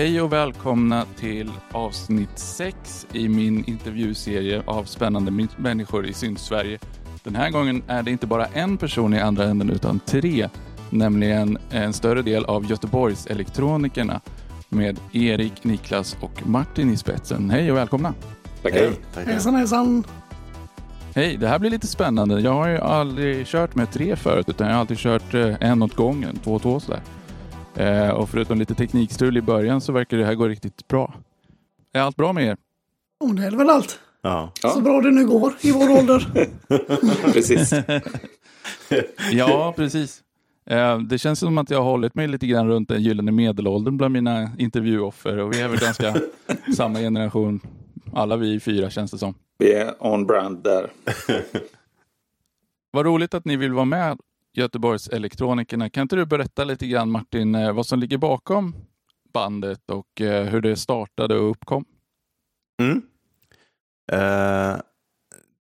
Hej och välkomna till avsnitt 6 i min intervjuserie av spännande människor i Sydsverige. Den här gången är det inte bara en person i andra änden utan tre, nämligen en större del av Göteborgs elektronikerna med Erik, Niklas och Martin i spetsen. Hej och välkomna! Tackar! Hejsan hejsan! Hej, det här blir lite spännande. Jag har ju aldrig kört med tre förut utan jag har alltid kört eh, en åt gången, två och två sådär. Eh, och förutom lite teknikstrul i början så verkar det här gå riktigt bra. Är allt bra med er? Oh, det är väl allt. Ja. Så bra det nu går i vår ålder. precis. ja, precis. Eh, det känns som att jag har hållit mig lite grann runt den gyllene medelåldern bland mina intervjuoffer och vi är väl ganska samma generation. Alla vi fyra känns det som. Vi är on brand där. Vad roligt att ni vill vara med Göteborgs elektronikerna. Kan inte du berätta lite grann Martin eh, vad som ligger bakom bandet och eh, hur det startade och uppkom? Mm. Uh,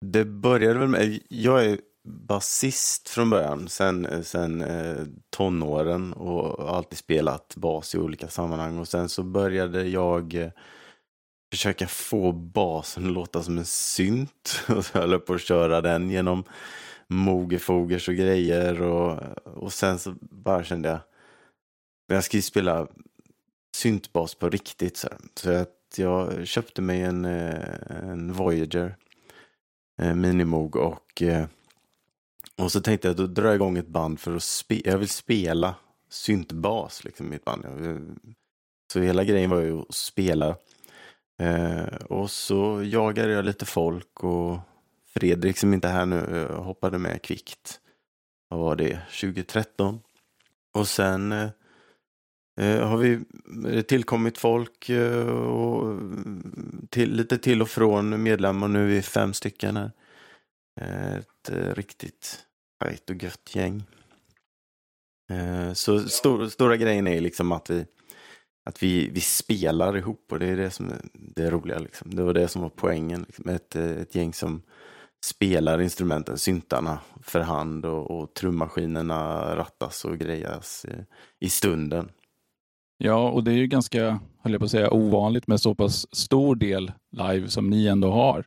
det började väl med, jag är basist från början, sen, sen uh, tonåren och alltid spelat bas i olika sammanhang och sen så började jag uh, försöka få basen att låta som en synt och så höll jag på att köra den genom mogefogers och grejer och, och sen så bara kände jag jag ska ju spela syntbas på riktigt så, så att jag köpte mig en, eh, en Voyager en Minimog och eh, och så tänkte jag då drar jag igång ett band för att spela, jag vill spela syntbas liksom i mitt band. Så hela grejen var ju att spela. och så jagade jag lite folk och Fredrik som inte är här nu eh, hoppade med kvickt. Vad var det? 2013. Och sen eh, eh har vi eh, tillkommit folk eh, och till, lite till och från medlemmar. Nu är vi fem stycken här. Ett eh, riktigt tajt och gött gäng. Eh, så stor, stora grejen är liksom att vi att vi, vi spelar ihop och det är det som är det roliga. Liksom. Det var det som var poängen. Liksom. Ett, ett gäng som spelar instrumenten, syntarna, för hand och, och trummaskinerna rattas och grejas i, i stunden. Ja, och det är ju ganska, höll jag på att säga, ovanligt med så pass stor del live som ni ändå har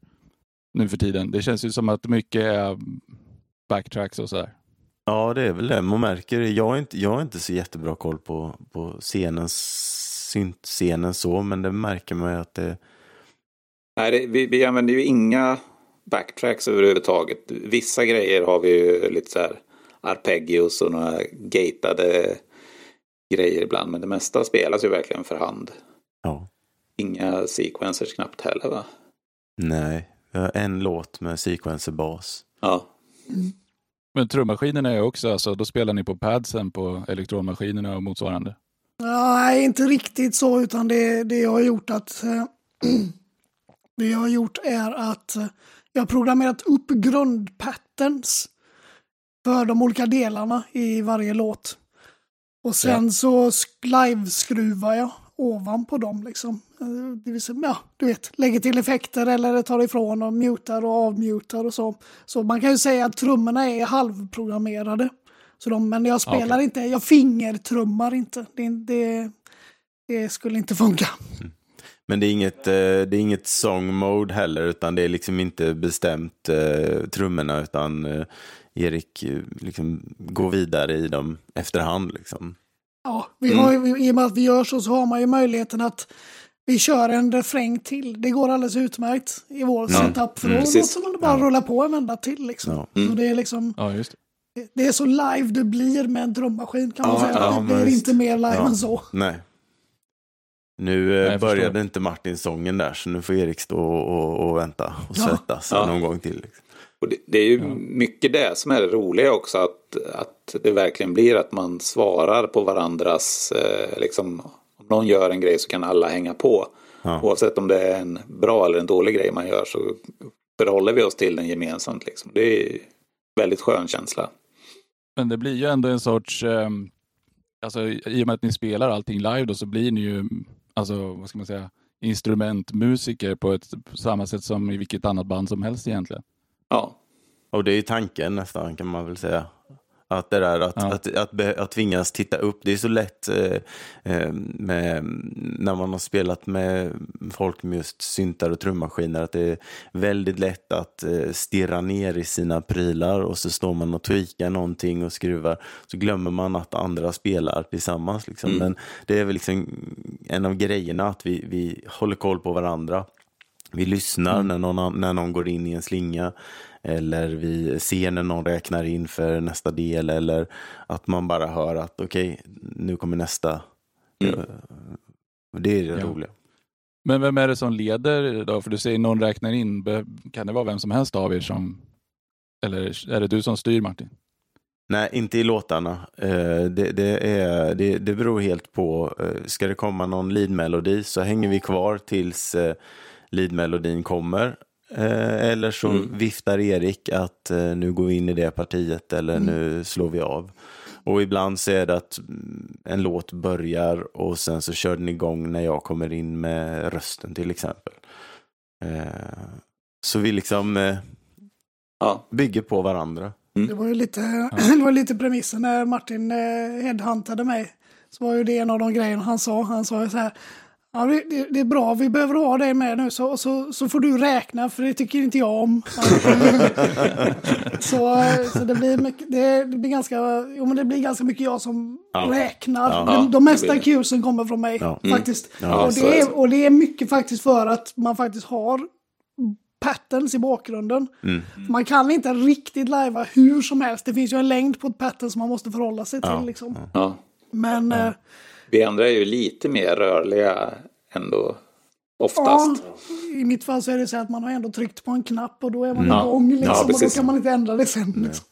nu för tiden. Det känns ju som att mycket är backtracks och sådär. Ja, det är väl det man märker. Jag har inte, jag har inte så jättebra koll på, på scenen, syntscenen så, men det märker man ju att det... Nej, det, vi, vi använder ju inga backtracks överhuvudtaget. Vissa grejer har vi ju lite så här arpeggios och några gatade grejer ibland. Men det mesta spelas ju verkligen för hand. Ja. Inga sequencers knappt heller va? Nej, vi har en låt med sequencer bas. Ja. Mm. Men trummaskinerna är också, alltså, då spelar ni på padsen på elektronmaskinerna och motsvarande? Nej, inte riktigt så, utan det, det jag har gjort att äh, det jag har gjort är att jag har programmerat upp grundpatterns för de olika delarna i varje låt. Och sen ja. så live-skruvar jag ovanpå dem liksom. Eh, det vill säga, ja, du vet, lägger till effekter eller tar ifrån och mutar och avmutar och så. Så man kan ju säga att trummorna är halvprogrammerade. Så de, men jag spelar okay. inte, jag fingertrummar inte. Det, det, det skulle inte funka. Mm. Men det är inget, eh, det är inget song mode heller, utan det är liksom inte bestämt eh, trummorna, utan eh, Erik liksom går vidare i dem efterhand. Liksom. Ja, vi har, mm. i och med att vi gör så, så har man ju möjligheten att vi kör en refräng till. Det går alldeles utmärkt i vår ja. setup. För då mm. låter man det bara ja. rulla på en vända till. Liksom. Ja. Mm. Så det är liksom... Ja, just det. det är så live det blir med en drummaskin kan man säga. det blir inte mer live än så. Nej. Nu eh, Nej, började inte Martin sången där, så nu får Erik stå och, och vänta och ja. svettas ja. någon gång till. Liksom. Och det, det, är ju ja. mycket det som är det roliga också, att, att det verkligen blir att man svarar på varandras, eh, liksom, om någon gör en grej så kan alla hänga på. Ja. Oavsett om det är en bra eller en dålig grej man gör så förhåller vi oss till den gemensamt. Liksom. Det är en väldigt skön känsla. Men det blir ju ändå en sorts, eh, alltså i och med att ni spelar allting live då så blir ni ju alltså, vad ska man säga, instrumentmusiker på ett på samma sätt som i vilket annat band som helst egentligen. Ja. Och det är tanken nästan kan man väl säga. Att det där att, ja. att, att, att, att tvingas titta upp, det är så lätt eh, eh, med, när man har spelat med folk med just syntar och trummaskiner, att det är väldigt lätt att eh, stirra ner i sina prylar och så står man och tweakar någonting och skruvar, så glömmer man att andra spelar tillsammans. Liksom. Mm. Men det är väl liksom en av grejerna, att vi, vi håller koll på varandra. Vi lyssnar mm. när, någon, när någon går in i en slinga eller vi ser när någon räknar in för nästa del eller att man bara hör att okej, okay, nu kommer nästa. Mm. Det är det ja. roliga. Men vem är det som leder då? För du säger någon räknar in. Kan det vara vem som helst av er som... Eller är det du som styr Martin? Nej, inte i låtarna. Eh, det, det, är, det, det beror helt på. Eh, ska det komma någon leadmelodi så hänger vi kvar tills eh, leadmelodin kommer. Eh, eller så mm. viftar Erik att eh, nu går vi in i det partiet eller mm. nu slår vi av. Och ibland så är det att mm, en låt börjar och sen så kör den igång när jag kommer in med rösten till exempel. Eh, så vi liksom ja. bygger på varandra. Mm. Det var ju lite, det var lite premissen när Martin headhuntade mig. Så var ju det en av de grejerna han sa. Han sa ju så här, Ja, det, det, det, är bra. Vi behöver ha dig med nu så, så, så får du räkna för det tycker inte jag om. så så det, blir mycket, det, det, blir ganska, jo, men det blir ganska mycket jag som ja. räknar. Ja. De, de mesta cuesen kommer från mig ja. faktiskt. Mm. och, det är, och det är mycket faktiskt för att man faktiskt har patterns i bakgrunden. Mm. Man kan inte riktigt lajva hur som helst. Det finns ju en längd på ett pattern som man måste förhålla sig till. Liksom. Men... Eh, vi andra är ju lite mer rörliga ändå oftast. Ja, I mitt fall så är det så att man har ändå tryckt på en knapp och då är man mm. igång liksom, ja, och då kan man inte ändra det sen. Liksom.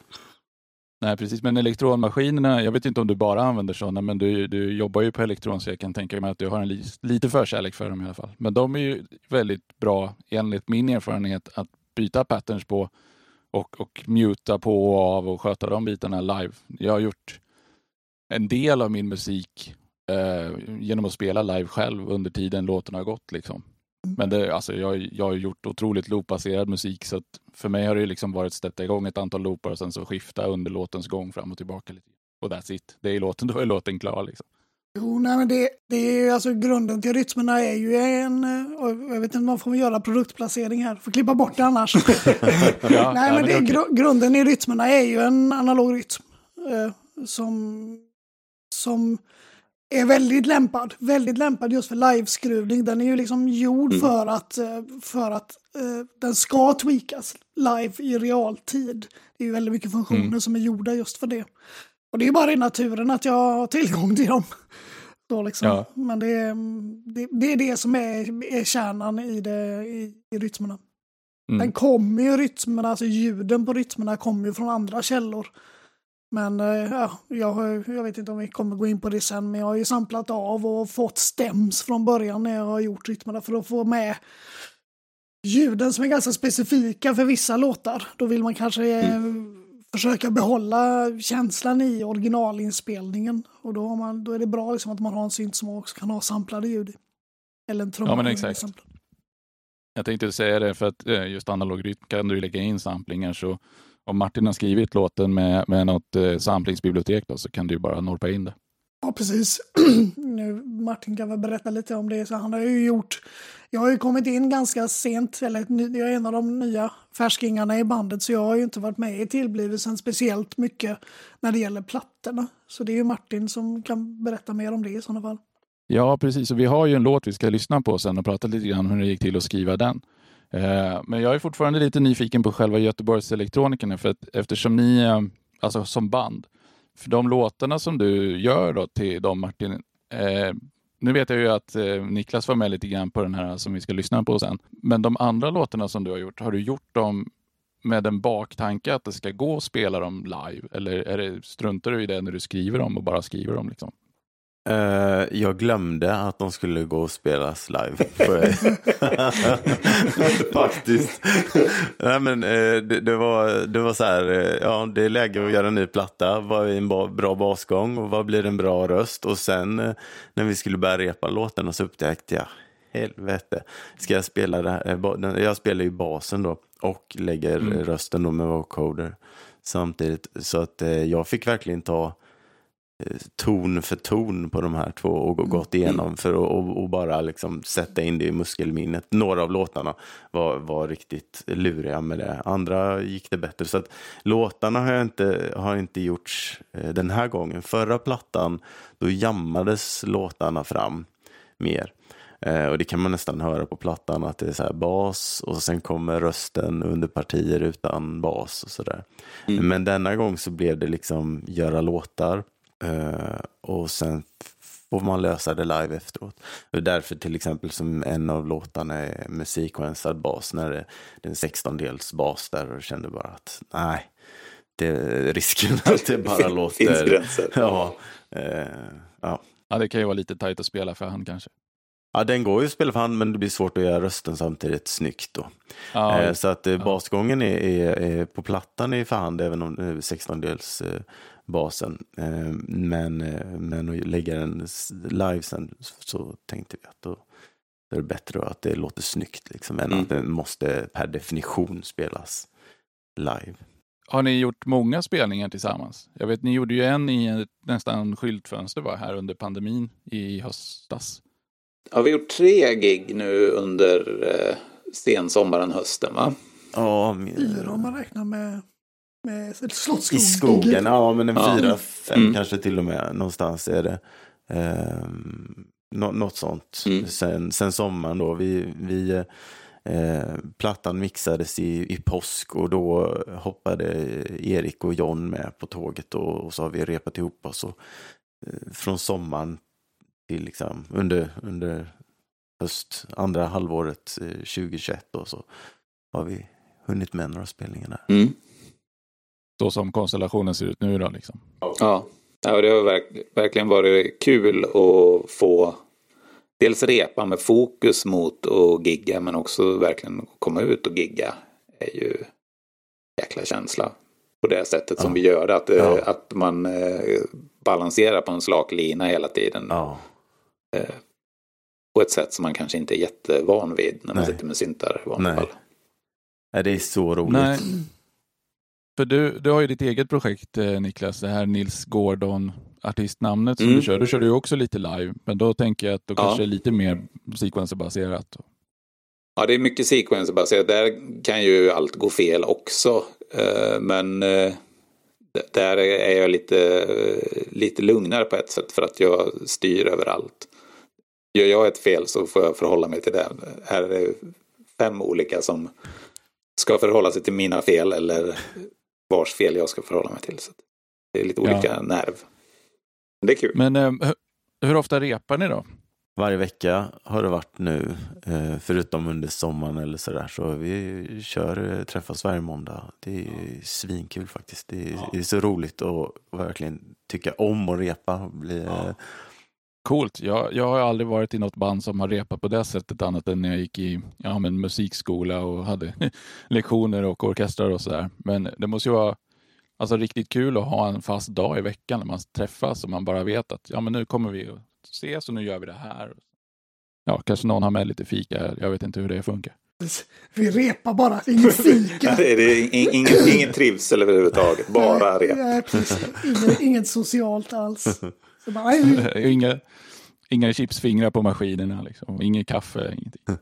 Nej, precis. Men elektronmaskinerna, jag vet inte om du bara använder sådana, men du, du jobbar ju på elektron så jag kan tänka mig att du har en li, lite förkärlek för dem i alla fall. Men de är ju väldigt bra, enligt min erfarenhet, att byta patterns på och, och muta på och av och sköta de bitarna live. Jag har gjort en del av min musik eh, genom att spela live själv under tiden låten har gått. Liksom. Men det, alltså, jag, jag har gjort otroligt loopbaserad musik så för mig har det liksom varit att sätta igång ett antal loopar och sen så skifta under låtens gång fram och tillbaka. lite. Och that's it. Det är låten, då är låten klar. Liksom. Jo, nej, men det, det är alltså grunden till rytmerna är ju en, jag vet inte om man får göra produktplacering här, får klippa bort det annars. ja, nej, men, det, gr grunden i rytmerna är ju en analog rytm. Eh, som, som är väldigt lämpad. Väldigt lämpad just för liveskruvning. Den är ju liksom gjord mm. för att, eh, för att uh, den ska tweakas live i realtid. Det är ju väldigt mycket funktioner mm. som är gjorda just för det. Och det är bara i naturen att jag har tillgång till dem. Då liksom. Ja. Men det är, det, det, är det som är, är kärnan i, det, i, i rytmerna. Mm. Den kommer ju rytmerna, alltså ljuden på rytmerna kommer ju från andra källor. Men eh, ja, jag, jag vet inte om vi kommer gå in på det sen, men jag har ju samplat av och fått stäms från början när jag har gjort rytmerna för att få med ljuden som är ganska specifika för vissa låtar. Då vill man kanske eh, mm. försöka behålla känslan i originalinspelningen. Och då, man, då är det bra liksom att man har en synt som också kan ha samplade ljud Eller en trumma. Ja, men exakt. Jag tänkte säga det, för att eh, just analog rytm kan du lägga in samplingar så om Martin har skrivit låten med, med något eh, samplingsbibliotek då, så kan du bara norpa in det. Ja, precis. nu, Martin kan väl berätta lite om det. Så han har ju gjort... Jag har ju kommit in ganska sent, eller jag är en av de nya färskingarna i bandet, så jag har ju inte varit med i tillblivelsen speciellt mycket när det gäller plattorna. Så det är ju Martin som kan berätta mer om det i sådana fall. Ja, precis. Och vi har ju en låt vi ska lyssna på sen och prata lite grann hur det gick till att skriva den. Eh, men jag är fortfarande lite nyfiken på själva Göteborgs elektronikerna för att eftersom ni, alltså som band, för de låtarna som du gör då till dem Martin, eh, nu vet jag ju att eh, Niklas var med lite grann på den här som vi ska lyssna på sen. Men de andra låtarna som du har gjort, har du gjort dem med en baktanke att det ska gå att spela dem live? Eller är det, struntar du i det när du skriver dem och bara skriver dem? Liksom? Uh, jag glömde att de skulle gå och spelas live. Faktiskt. Nej, men, uh, det, det, var, det var så här, uh, ja det är läge att göra en ny platta. Vad är en bra basgång och vad blir en bra röst? Och sen när vi skulle börja repa låten så upptäckte jag, helvete, ska jag spela det här? Jag spelar ju basen då. och lägger mm. rösten då med vocoder samtidigt. Så att eh, jag fick verkligen ta Eh, ton för ton på de här två och mm. gått igenom för att och, och bara liksom sätta in det i muskelminnet. Några av låtarna var, var riktigt luriga med det, andra gick det bättre. Så att låtarna har, inte, har inte gjorts eh, den här gången. Förra plattan, då jammades låtarna fram mer. Eh, och det kan man nästan höra på plattan att det är så bas och sen kommer rösten under partier utan bas och sådär. Mm. Men denna gång så blev det liksom göra låtar Uh, och sen får man lösa det live efteråt. Det är därför till exempel som en av låtarna är musik och ensad bas när det, det är en 16-dels bas där och kände bara att nej, det är risken att det bara låter... Finns gränser. Ja, uh, ja. ja, det kan ju vara lite tajt att spela för hand kanske. Ja, den går ju att spela för hand men det blir svårt att göra rösten samtidigt snyggt då. Ja, eh, så att eh, basgången är, är, är, på plattan är för hand även om det är 16-dels eh, basen. Eh, men, eh, men att lägga den live sen så tänkte vi att då är det bättre att det låter snyggt liksom, än mm. att den måste per definition spelas live. Har ni gjort många spelningar tillsammans? Jag vet, ni gjorde ju en i nästan skyltfönster var här under pandemin i höstas. Ja, vi har gjort tre gig nu under eh, sensommaren, hösten va? Ja, fyra om man räknar med med Slottsskogen. I skogen, ja men en ja. fyra, fem mm. kanske till och med någonstans är det. Eh, nå något sånt. Mm. Sen, sen sommaren då, vi, vi eh, plattan mixades i, i påsk och då hoppade Erik och John med på tåget och, och så har vi repat ihop oss. Och, eh, från sommaren till liksom under, under höst, andra halvåret 2021 och så har vi hunnit med några spelningar där. Mm. Så som konstellationen ser ut nu då liksom. Ja, ja det har verk verkligen varit kul att få dels repa med fokus mot att gigga men också verkligen komma ut och gigga. är ju jäkla känsla. På det sättet ja. som vi gör det. Att, ja. att man eh, balanserar på en slak lina hela tiden. Ja. Eh, på ett sätt som man kanske inte är jättevan vid när man Nej. sitter med syntar i vanliga fall. Nej, det är så roligt. Nej. För du, du har ju ditt eget projekt eh, Niklas, det här Nils Gordon artistnamnet som mm. du kör. Du kör ju också lite live, men då tänker jag att då ja. kanske är lite mer sequencerbaserat. Ja, det är mycket sequencerbaserat. Där kan ju allt gå fel också. Eh, men där är jag lite, lite lugnare på ett sätt för att jag styr över allt. Gör jag ett fel så får jag förhålla mig till det. Här är det fem olika som ska förhålla sig till mina fel eller vars fel jag ska förhålla mig till. Så det är lite olika ja. nerv. Men det är kul. Men eh, hur ofta repar ni då? Varje vecka har det varit nu, eh, förutom under sommaren eller sådär. Så vi kör, eh, träffas varje måndag. Det är svinkul faktiskt. Det är, ja. det är så roligt att verkligen tycka om att repa. Bli, ja. Coolt. Jag, jag har aldrig varit i något band som har repat på det sättet annat än när jag gick i ja, men musikskola och hade lektioner och orkestrar och sådär. Men det måste ju vara alltså, riktigt kul att ha en fast dag i veckan när man träffas och man bara vet att ja, men nu kommer vi att ses och nu gör vi det här. Ja, kanske någon har med lite fika. Jag vet inte hur det funkar. Vi repar bara, inget fika. det är ingen, ingen trivsel överhuvudtaget, bara rep. Ja, inget, inget socialt alls. Bara, inga, inga chipsfingrar på maskinerna, liksom. inget kaffe, ingenting.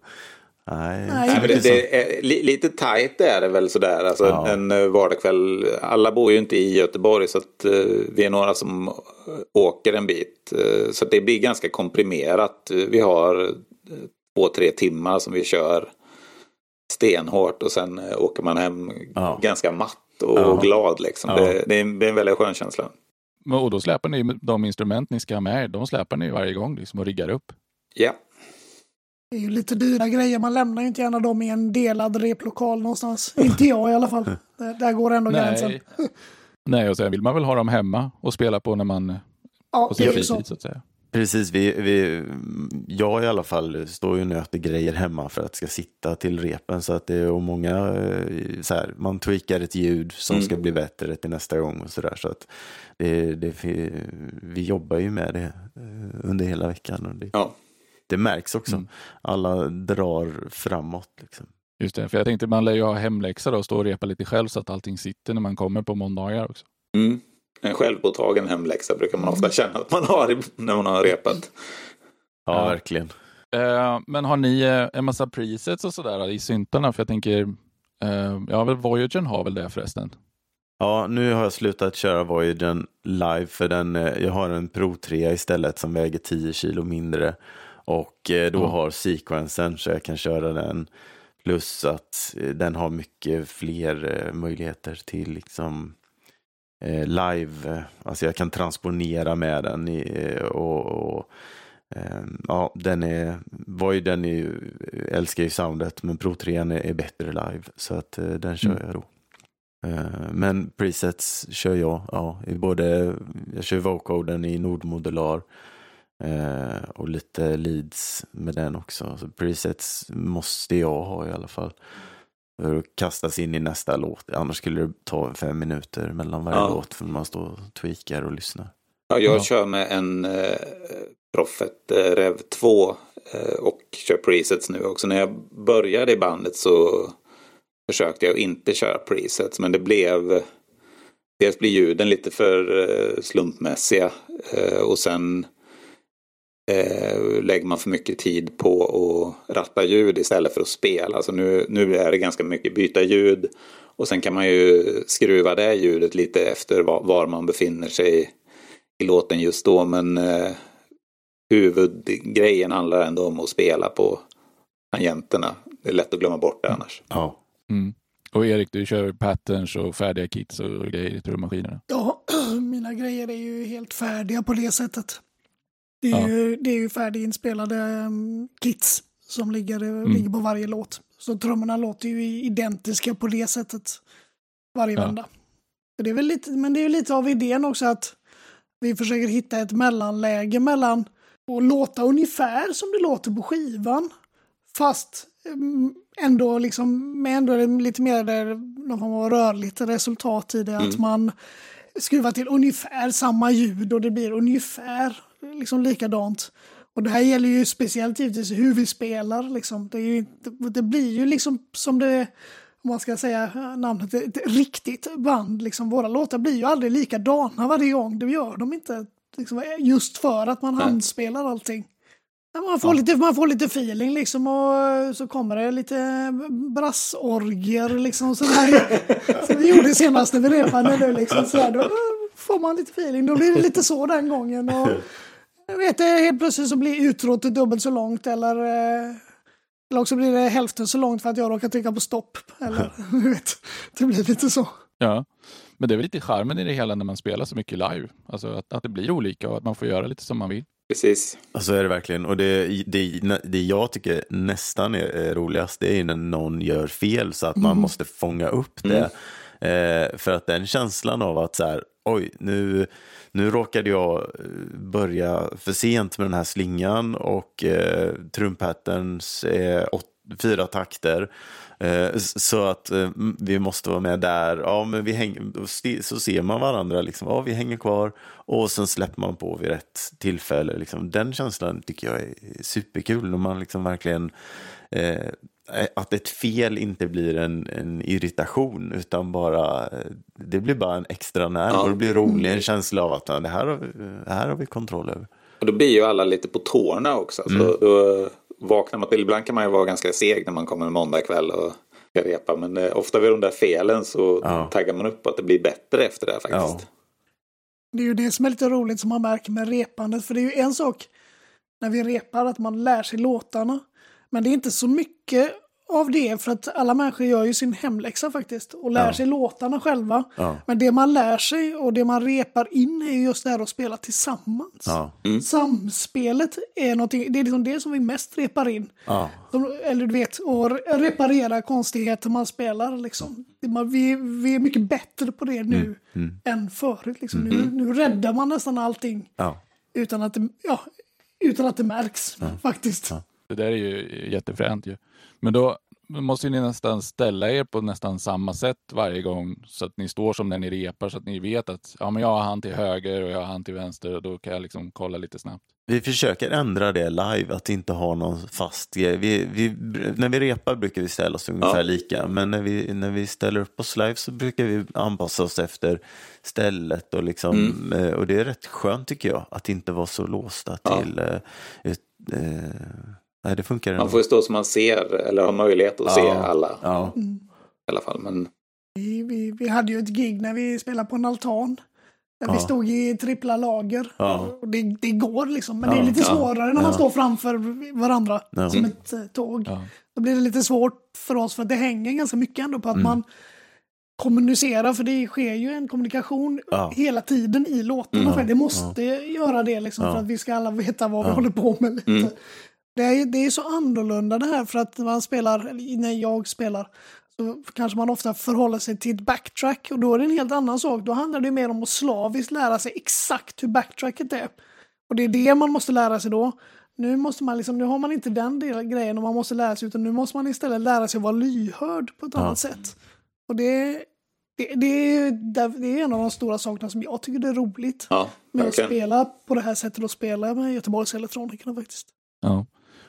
Nej, Nej det, det är, lite tajt är det väl sådär. Alltså, ja. En eh, vardagskväll. Alla bor ju inte i Göteborg så att uh, vi är några som åker en bit. Uh, så det blir ganska komprimerat. Vi har uh, två, tre timmar som vi kör stenhårt och sen åker man hem ja. ganska matt och ja. glad. Liksom. Det, det, är, det är en väldigt skön känsla. Och då släpar ni de instrument ni ska ha med de släpar ni varje gång liksom och riggar upp. Ja. Det är ju lite dyra grejer, man lämnar ju inte gärna dem i en delad replokal någonstans. inte jag i alla fall. Där, där går ändå Nej. gränsen. Nej, och sen vill man väl ha dem hemma och spela på när man ja, på sin fritid så att säga. Precis, vi, vi, jag i alla fall står ju och nöter grejer hemma för att det ska sitta till repen. Så att det är och många, eh, så här, man tweakar ett ljud som mm. ska bli bättre till nästa gång och sådär. Så att det, det, vi jobbar ju med det eh, under hela veckan. Och det, ja. det märks också. Mm. Alla drar framåt. Liksom. Just det, för jag tänkte man lär ju ha hemläxa då och stå och repa lite själv så att allting sitter när man kommer på måndagar också. Mm. En självpåtagen hemläxa brukar man ofta känna att man har när man har repat. Ja, verkligen. Eh, men har ni eh, en massa presets och sådär i syntarna? För jag tänker, eh, ja, väl Voyagen har väl det förresten? Ja, nu har jag slutat köra Voyagen live för den, jag har en Pro 3 istället som väger 10 kilo mindre. Och då mm. har sequensen så jag kan köra den. Plus att den har mycket fler möjligheter till liksom live, alltså jag kan transponera med den i, och, och ja, den är, Voyagen är älskar ju soundet men Pro 3 är, är bättre live så att den kör mm. jag då. Eh, men presets kör jag, ja, i både, jag kör vocoden i nordmodular eh, och lite leads med den också. Så presets måste jag ha i alla fall. För att kastas in i nästa låt, annars skulle det ta fem minuter mellan varje ja. låt för man står och tweakar och lyssnar. Ja, jag ja. kör med en eh, Prophet eh, Rev 2 eh, och kör presets nu också. När jag började i bandet så försökte jag inte köra presets men det blev Dels blir ljuden lite för eh, slumpmässiga eh, och sen eh, lägger man för mycket tid på att ratta ljud istället för att spela. Alltså nu, nu är det ganska mycket byta ljud och sen kan man ju skruva det ljudet lite efter var, var man befinner sig i låten just då. Men eh, huvudgrejen handlar ändå om att spela på tangenterna. Det är lätt att glömma bort det annars. Ja. Mm. Och Erik, du kör patterns och färdiga kits och grejer i trummaskinerna? Ja, mina grejer är ju helt färdiga på det sättet. Det är, ja. ju, det är ju färdiginspelade um, kits som ligger, mm. ligger på varje låt. Så trummorna låter ju identiska på det sättet varje ja. vända. Det är väl lite, men det är ju lite av idén också att vi försöker hitta ett mellanläge mellan att låta ungefär som det låter på skivan. Fast um, ändå liksom med ändå lite mer någon form av rörligt resultat i det. Mm. Att man skruvar till ungefär samma ljud och det blir ungefär liksom likadant. Och det här gäller ju speciellt givetvis hur vi spelar. Liksom. Det, ju, det, blir ju liksom som det, om man ska säga namnet, ett riktigt band. Liksom. Våra låtar blir ju aldrig likadana varje gång. Det gör de inte. Liksom, just för att man handspelar allting. Man får, ja. lite, man får lite feeling liksom och så kommer det lite brassorger liksom sådär. Som vi gjorde senast när vi repade nu liksom sådär. Då får man lite feeling. Då blir det lite så den gången. Och, jag vet helt plötsligt så blir utrot dubbelt så långt eller eller också blir det hälften så långt för att jag råkar trycka på stopp. Eller, vet, det blir lite så. Ja, men det är väl lite charmen i det hela när man spelar så mycket live. Alltså att, att det blir olika och att man får göra lite som man vill. Precis. Så är det verkligen. Och det, det, det jag tycker nästan är roligast det är när någon gör fel så att man mm. måste fånga upp det. Mm. Eh, för att den känslan av att så här, oj, nu, nu råkade jag eh, börja för sent med den här slingan och eh, trumpatterns eh, åt, fyra takter. Eh, så att eh, vi måste vara med där. Ja, men vi hänger, så ser man varandra, liksom, ja, vi hänger kvar och sen släpper man på vid rätt tillfälle. Liksom. Den känslan tycker jag är superkul när man liksom verkligen eh, att ett fel inte blir en, en, irritation utan bara det blir bara en extra nerv ja. och det blir roligt, en känsla av att det här har, vi, det här har vi kontroll över. Och då blir ju alla lite på tårna också. Mm. Så då, vaknar man till. Ibland kan man ju vara ganska seg när man kommer en måndag kväll och ska repa. Men eh, ofta vid de där felen så ja. taggar man upp att det blir bättre efter det faktiskt. Ja. Det är ju det som är lite roligt som man märker med repandet. För det är ju en sak när vi repar att man lär sig låtarna. Men det är inte så mycket av det för att alla människor gör ju sin hemläxa faktiskt och lär ja. sig låtarna själva. Ja. Men det man lär sig och det man repar in är just det här att spela tillsammans. Ja. Mm. Samspelet är någonting, det är liksom det som vi mest repar in. Som, eller du vet, och reparera konstigheter man spelar liksom. Vi, vi är mycket bättre på det nu mm. Mm. än förut. Liksom. Nu, mm. nu räddar man nästan allting utan, att det, utan att det märks faktiskt. Det där är ju jättefränt ju. Men då, måste ni nästan ställa er på nästan samma sätt varje gång så att ni står som när ni repar så att ni vet att ja, men jag har han till höger och jag har han till vänster och då kan jag liksom kolla lite snabbt. Vi försöker ändra det live, att inte ha någon fast grej. Vi, vi, när vi repar brukar vi ställa oss ungefär ja. lika, men när vi, när vi ställer upp oss live så brukar vi anpassa oss efter stället. Och, liksom, mm. Eh, och det är rätt skönt tycker jag, att inte vara så låsta ja. till uh, ett, uh, Nej, det funkar Man får ju stå som man ser eller har möjlighet att ja. se alla. Ja. Mm. I alla fall, men... Vi, vi, vi hade ju ett gig när vi spelade på en altan. Där ja. vi stod i trippla lager. Ja. Och det, det går liksom, men ja. det är lite svårare när man står framför varandra som ett uh, tåg. Då blir det lite svårt för oss för att det hänger ganska mycket ändå på att mm. man kommunicerar, för det sker ju en kommunikation hela tiden i låtarna. Mm. Det måste göra det liksom för att vi ska alla veta vad vi håller på med lite. Mm. Det är, det är så annorlunda det här för att när man spelar, när jag spelar, så kanske man ofta förhåller sig till ett backtrack och då är det en helt annan sak. Då handlar det mer om att slaviskt lära sig exakt hur backtracket är. Och det är det man måste lära sig då. Nu, måste man liksom, nu har man inte den delen, grejen och man måste lära sig utan nu måste man istället lära sig att vara lyhörd på ett ja. annat sätt. Och det, det, det, är, det är en av de stora sakerna som jag tycker är roligt ja, med att spela på det här sättet och spela med Göteborgs Elektronikerna faktiskt. Ja.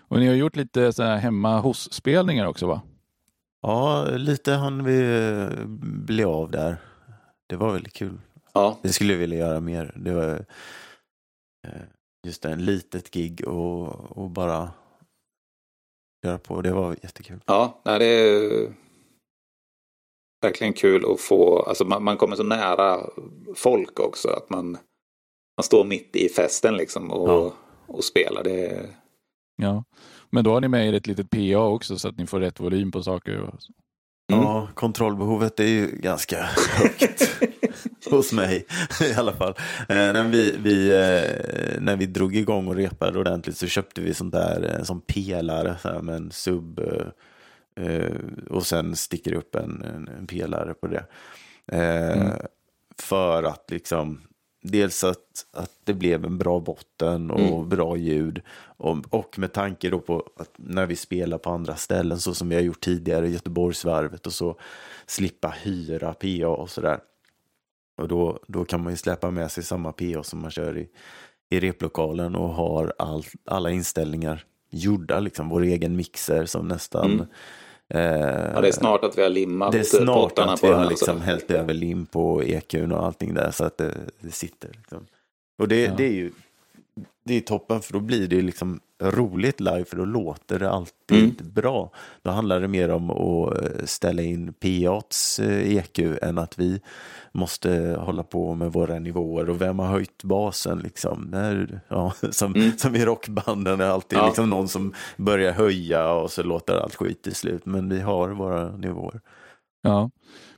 Och ni har gjort lite så här hemma hos-spelningar också va? Ja, lite hann vi eh, bli av där. Det var väldigt kul. Ja. Det skulle jag vilja göra mer. Det var eh, just en litet gig och, och bara göra på. Det var jättekul. Ja, det är verkligen kul att få, alltså man, man kommer så nära folk också. Att man, man står mitt i festen liksom och, ja. och spelar. Det är Ja, men då har ni med er ett litet PA också så att ni får rätt volym på saker. Mm. Ja, kontrollbehovet är ju ganska högt hos mig i alla fall. Eh, när, vi, vi, eh, när vi drog igång och repade ordentligt så köpte vi sånt där, en sån pelare så här, med en sub eh, eh och sen sticker upp en, en, en pelare på det. Eh, mm. För att liksom Dels att, att det blev en bra botten och mm. bra ljud. Och, och med tanke då på att när vi spelar på andra ställen så som vi har gjort tidigare, Göteborgsvarvet och så, slippa hyra PA och sådär. Och då, då kan man ju släppa med sig samma PA som man kör i, i replokalen och har all, alla inställningar gjorda, liksom vår egen mixer som nästan mm Eh, ja, det är snart att vi har limmat Det är snart att vi har liksom hällt över lim på EQn och allting där så att det, det sitter. Liksom. Och det, ja. det är ju det är toppen för då blir det liksom roligt live för då låter det alltid mm. bra. Då handlar det mer om att eh, ställa in PAts EQ eh, e än att vi måste hålla på med våra nivåer och vem har höjt basen liksom. Där, ja, som, mm. som i rockbanden är alltid ja. liksom någon som börjar höja och så låter allt skit till slut. Men vi har våra nivåer. Ja,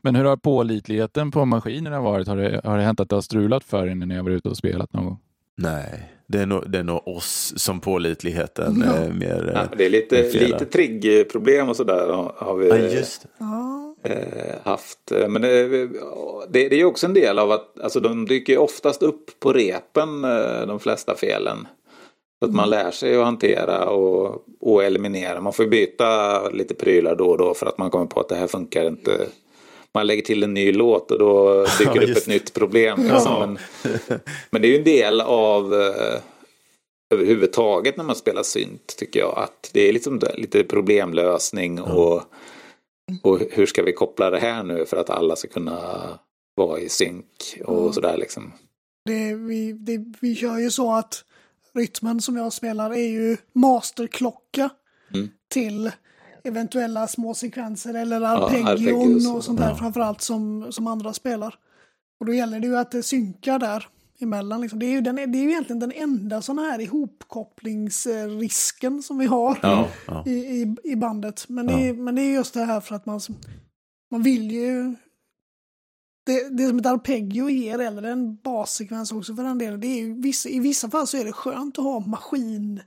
men hur har pålitligheten på maskinerna varit? Har det, har det hänt att det har strulat för er när ni har varit ute och spelat någon gång? Nej, det är nog, det är nog oss som pålitligheten ja. är mer ja, Det är lite, lite triggproblem och sådär har vi ja, just äh, haft. Men det, det, det är också en del av att alltså, de dyker oftast upp på repen eh, de flesta felen. Så att man mm. lär sig att hantera och, och eliminera. Man får byta lite prylar då och då för att man kommer på att det här funkar inte man lägger till en ny låt och då dyker det upp ett nytt problem. Ja. Men, men, det är ju en del av eh, överhuvudtaget när man spelar synt tycker jag. Att det är liksom lite problemlösning och, och hur ska vi koppla det här nu för att alla ska kunna vara i synk och mm. sådär liksom. Det, vi, det, vi kör ju så att rytmen som jag spelar är ju masterklocka mm. till eventuella små sekvenser eller arpeggion ja, och sånt där ja. framförallt som, som andra spelar. Och då gäller det ju att det synkar där emellan. Liksom. Det, är ju den, det är ju egentligen den enda sån här ihopkopplingsrisken som vi har ja, I, i, i, bandet. Men, det är, men det är just det här för att man, man vill ju... Det, det som ett arpeggio ger, eller en bassekvens också för den delen, det är ju, vissa, i vissa fall så är det skönt att ha maskin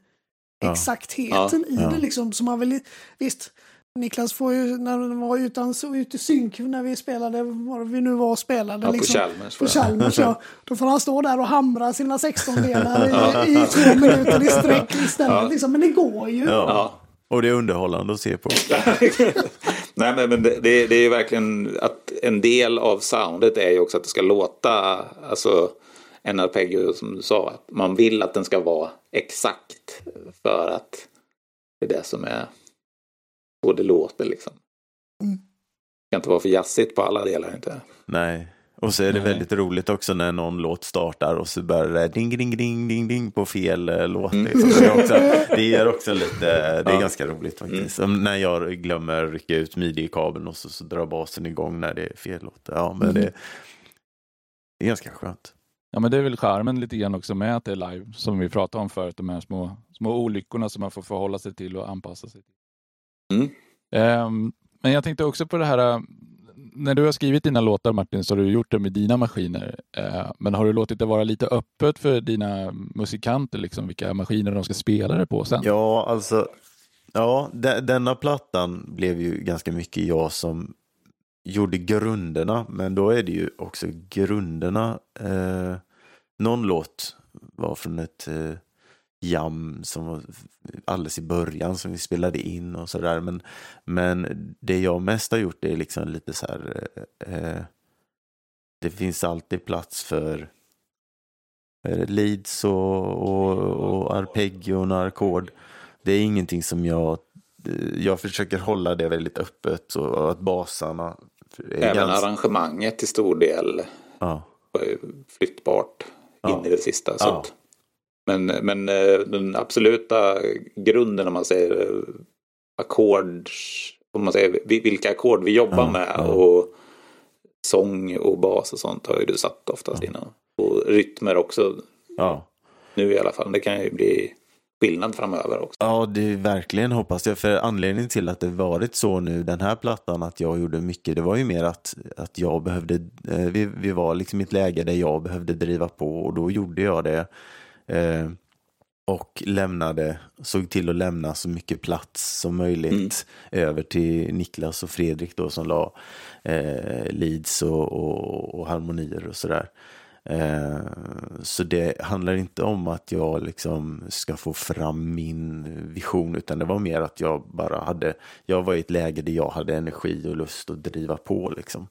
exaktheten ja. i det liksom. Så man vill, visst, Niklas får ju, när han var utan, så ut i synk när vi spelade, var vi nu var och spelade. Ja, liksom, på Chalmers. På Chalmers ja. Då får han stå där och hamra sina 16-delar i, i två minuter i sträck istället. Ja. Liksom. Men det går ju. Ja. Och det är underhållande att se på. Nej, men, men det, det, det är ju verkligen att en del av soundet är ju också att det ska låta, alltså en arpeggio som du sa, att man vill att den ska vara exakt för att det är det som är så det låter liksom. Mm. Det kan inte vara för jazzigt på alla delar inte. Nej. Och så är det Nej. väldigt roligt också när någon låt startar och så börjar det ding, ding, ding, ding, ding på fel eh, låt. Liksom. Det, är också, det ger också lite, det är Ja. ganska roligt faktiskt. Som När jag glömmer rycka ut midi-kabeln och så, så drar basen igång när det är fel låt. Ja, men det, det är ganska skönt. Ja, men det är väl charmen lite grann också med att det är live, som vi pratade om förut, de här små, små olyckorna som man får förhålla sig till och anpassa sig till. Mm. Ehm, men jag tänkte också på det här, äh, när du har skrivit dina låtar Martin, så har du gjort det med dina maskiner. Eh, men har du låtit det vara lite öppet för dina musikanter, liksom, vilka maskiner de ska spela det på sen? Ja, alltså, ja, de, denna plattan blev ju ganska mycket jag som gjorde grunderna, men då är det ju också grunderna. Eh, någon låt var från ett eh, jam som var alldeles i början som vi spelade in och sådär. Men, men det jag mest har gjort är liksom lite så här. Eh, eh det finns alltid plats för eh, leads och, och, och arpeggion och ackord. Det är ingenting som jag jag försöker hålla det väldigt öppet och att basarna är Även ganska... arrangemanget till stor del Ja, flyttbart Ja. in i det sista. Så Ja. men, men eh, den absoluta grunden om man säger eh, ackord, om man säger vi- vilka ackord vi jobbar Ja, med och sång och bas och sånt har ju du satt oftast innan. Och rytmer också, nu i alla fall. Det kan ju bli skillnad framöver också. Ja, det är verkligen hoppas jag. För anledningen till att det varit så nu, den här plattan, att jag gjorde mycket, det var ju mer att, att jag behövde, eh, vi, vi var liksom i ett läge där jag behövde driva på och då gjorde jag det. Eh, och lämnade, såg till att lämna så mycket plats som möjligt över till Niklas och Fredrik då som la eh, leads och, och, och harmonier och sådär. Eh, så det handlar inte om att jag liksom ska få fram min vision utan det var mer att jag bara hade, jag var i ett läge där jag hade energi och lust att driva på liksom.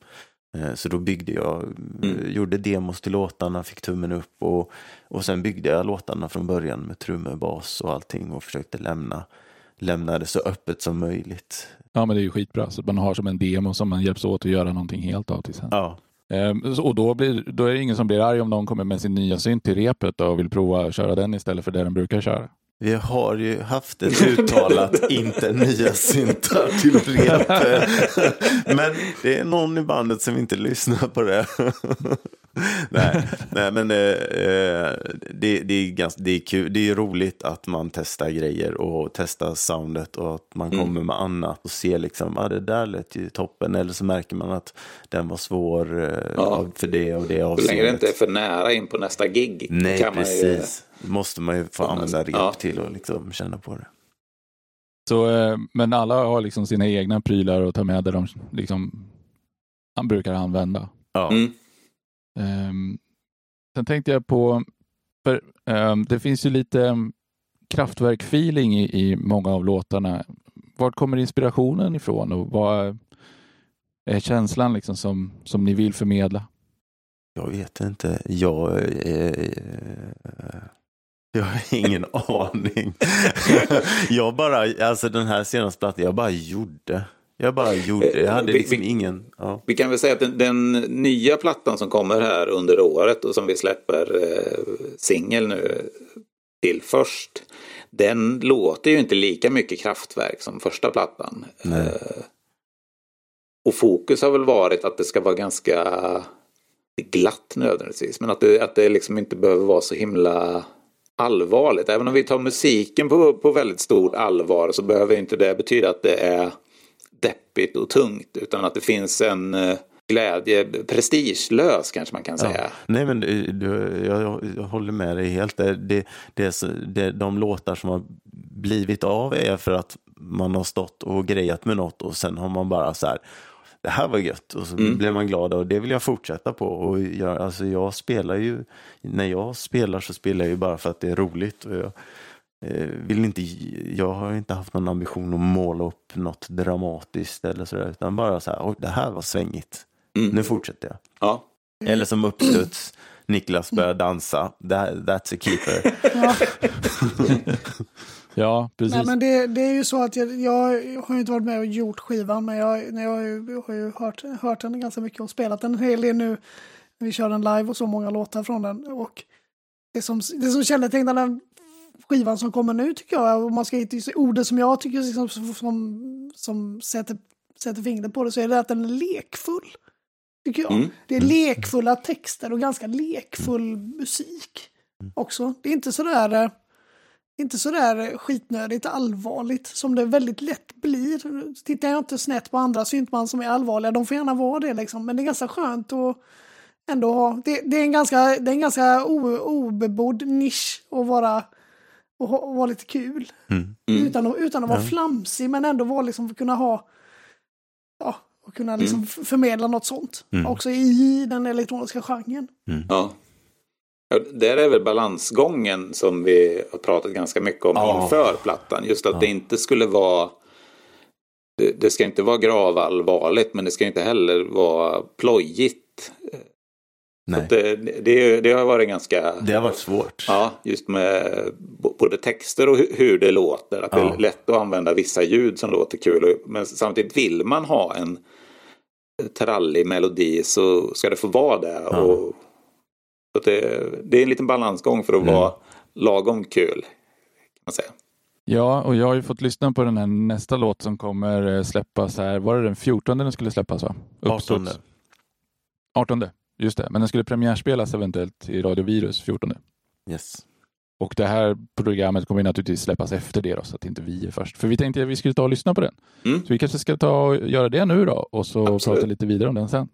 Eh, Så då byggde jag, eh, gjorde demos till låtarna, fick tummen upp och, och sen byggde jag låtarna från början med trummor, bas och allting och försökte lämna, lämna det så öppet som möjligt. Ja, men det är ju skitbra. Så man har som en demo som man hjälps åt att göra någonting helt av till sen. Ja, och då, blir, då är det ingen som blir arg om någon kommer med sin nya synt till repet och vill prova att köra den istället för det den brukar köra. Vi har ju haft ett uttalat inte nya syntar till rep. Men det är någon i bandet som inte lyssnar på det. nej, nej, men eh, eh, det, det, är ganska, det är kul. Det är roligt att man testar grejer och testar soundet och att man kommer med annat och ser liksom, ah, det där lät ju toppen. Eller så märker man att den var svår eh, Ja. för det och det Så länge det avseendet. inte är för nära in på nästa gig. Nej, kan man ju, precis. måste man ju få använda rep ja. till och liksom känna på det. Så, eh, men alla har liksom sina egna prylar att ta med där de liksom, han brukar använda. Ja. Mm. Um, sen tänkte jag på, för um, det finns ju lite ehm, um, kraftverk-feeling i, i många av låtarna. Var kommer inspirationen ifrån och vad är känslan liksom som, som ni vill förmedla? Jag vet inte. Jag, eh, eh jag har ingen aning. jag bara, alltså den här senaste plattan, jag bara gjorde. Jag bara gjorde. Jag hade Vi- liksom vi- ingen. Ja. Vi kan väl säga att den, den nya plattan som kommer här under året och som vi släpper eh, singel nu till först. Den låter ju inte lika mycket kraftverk som första plattan. Eh, och fokus har väl varit att det ska vara ganska glatt nödvändigtvis. Men att det, att det liksom inte behöver vara så himla allvarligt. Även om vi tar musiken på, på väldigt stort allvar så behöver inte det betyda att det är deppigt och tungt. Utan att det finns en eh, glädje, prestigelös kanske man kan säga. Nej men du, du, jag, jag håller med dig helt. Det, det, det, det, de låtar som har blivit av är för att man har stått och grejat med något och sen har man bara så här det här var gött och så blir man glad och det vill jag fortsätta på. Och jag, alltså jag spelar ju, när jag spelar så spelar jag ju bara för att det är roligt. Och jag, eh, vill inte, jag har inte haft någon ambition att måla upp något dramatiskt eller sådär, utan bara så här, det här var svängigt. Mm. Nu fortsätter jag. Ja. Eller som uppstuds, Niklas börjar dansa, that, that's a keeper. Ja. Ja, precis. Nej, men det, det är ju så att jag, jag har ju inte varit med och gjort skivan, men jag, när jag, har ju- jag har ju hört, hört den ganska mycket och spelat den en hel del nu. Vi kör den live och så många låtar från den. Och det som, det som kännetecknar den skivan som kommer nu tycker jag, om man ska hitta orden som jag tycker liksom, som, som, som sätter, sätter fingret på det, så är det att den är lekfull. Tycker jag. Mm. Det är lekfulla texter och ganska lekfull musik också. Det är inte sådär, eh, inte sådär skitnödigt allvarligt som det väldigt lätt blir. Tittar jag inte snett på andra syntband som är allvarliga, de får gärna vara det liksom. Men det är ganska skönt att ändå ha, det, det är en ganska, det är en ganska o, obebodd nisch att vara, och, ha- och vara lite kul. Mm. Mm. Utan, att, utan att vara flamsig men ändå vara liksom, kunna ha, ja, och kunna liksom f- förmedla något sånt. Mm. Också i den elektroniska genren. Ja. Ja, Där är väl balansgången som vi har pratat ganska mycket om Ja. inför plattan. Just att det inte skulle vara det, det ska inte vara gravallvarligt men det ska inte heller vara plojigt. Nej, Det, det, det har varit ganska... det har varit svårt. Ja, just med både texter och hu- hur det låter. Att det Ja. är lätt att använda vissa ljud som låter kul. Men samtidigt vill man ha en trallig melodi så ska det få vara det. Ja. Och, så att det, det är en liten balansgång för att Mm. vara lagom kul. Kan man säga. Ja, och jag har ju fått lyssna på den här nästa låt som kommer eh, släppas här. Var det den 14 den skulle släppas va? 18. Uppstuds. 18, just det. Men den skulle premiärspelas eventuellt i Radio Virus 14. Yes. Och det här programmet kommer naturligtvis släppas efter det då, så att inte vi är först. För vi tänkte att vi skulle ta och lyssna på den. Mm. Så vi kanske ska ta och göra det nu då och så Absolut. prata lite vidare om den sen.